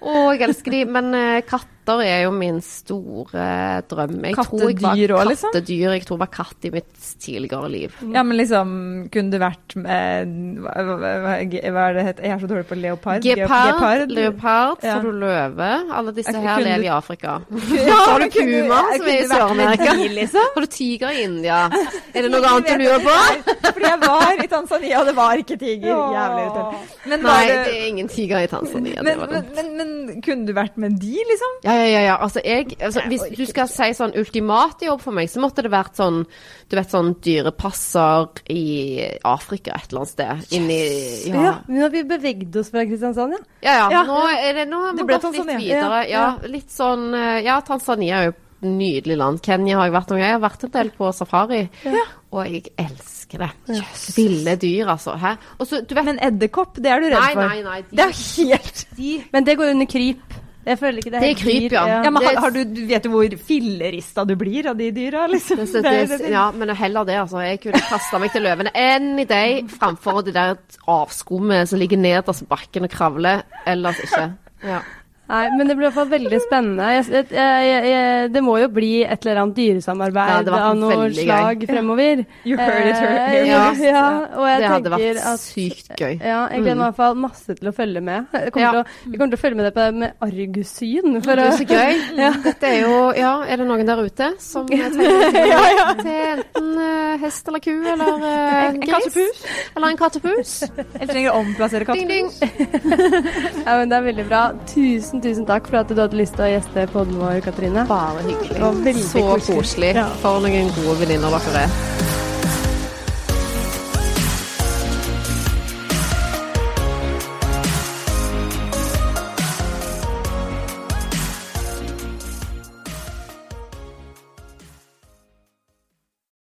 Å, jeg elsker de. Men katt katter er jo min store drøm. Jeg kattedyr òg, liksom? Kattedyr. Jeg tror jeg var katt i mitt tidligere liv. Ja, men liksom Kunne du vært med Hva, hva, hva er det heter? Jeg er så dårlig på leopard. Gepard. Gepard. Leopard. Ja. Så du løve. Alle disse her kunne, lever i Afrika. Ja, har du kuma, som er i Sør-Amerika? Liksom? Har du tiger i India? Er det noe annet du lurer på? Fordi jeg var i Tanzania, og det var ikke tiger. Jævlig irriterende. Nei, det er ingen tiger i Tanzania. Men, men, men, men, kunne du vært med de, liksom? Ja, ja, ja. ja. Altså, jeg, altså, hvis du skal si sånn ultimat jobb for meg, så måtte det vært sånn du vet sånn dyrepasser i Afrika et eller annet sted. Inni Ja. ja nå har vi bevegd oss fra Kristiansand, ja. Ja, ja. ja. Nå er det nå har vi gått litt videre. Ja, litt sånn eh, Ja, Tanzania er jo et nydelig land. Kenya har jeg vært noen ganger. Jeg har vært en del på safari. Ja. Og jeg elsker det. Yes. Ville dyr, altså. Hæ? Også, vet, Men edderkopp, det er du redd nei, for? Nei, nei, de, det er helt de, Men det går under kryp. Jeg føler ikke det Det er kryp, ja. ja men har, har du, vet du hvor fillerista du blir av de dyra, liksom? Det, det, det, ja, men heller det, altså. Jeg kunne kasta meg til løvene any day framfor det der avskummet som ligger nederst på bakken og kravler. Ellers ikke. Ja. Nei, men det blir i hvert fall veldig spennende. Jeg, jeg, jeg, det må jo bli et eller annet dyresamarbeid ja, av noe slag fremover. You heard it here. Eh, ja, ja, det hadde vært at, sykt gøy. Ja, jeg gleder meg i hvert fall masse til å følge med. Jeg kommer, til, å, jeg kommer til å følge med det på, med argussyn. For det er så gøy. Dette er jo Ja, er det noen der ute som trenger til enten uh, hest eller ku eller uh, en, en kattepus? Eller en kattepus. Eller trenger å omplassere kattepus. ja, men det er veldig bra. Tusen tusen, takk for at du hadde lyst til å gjeste podden vår, Katrine. Bare hyggelig. Så koselig. Ja. For noen gode venninner dere er.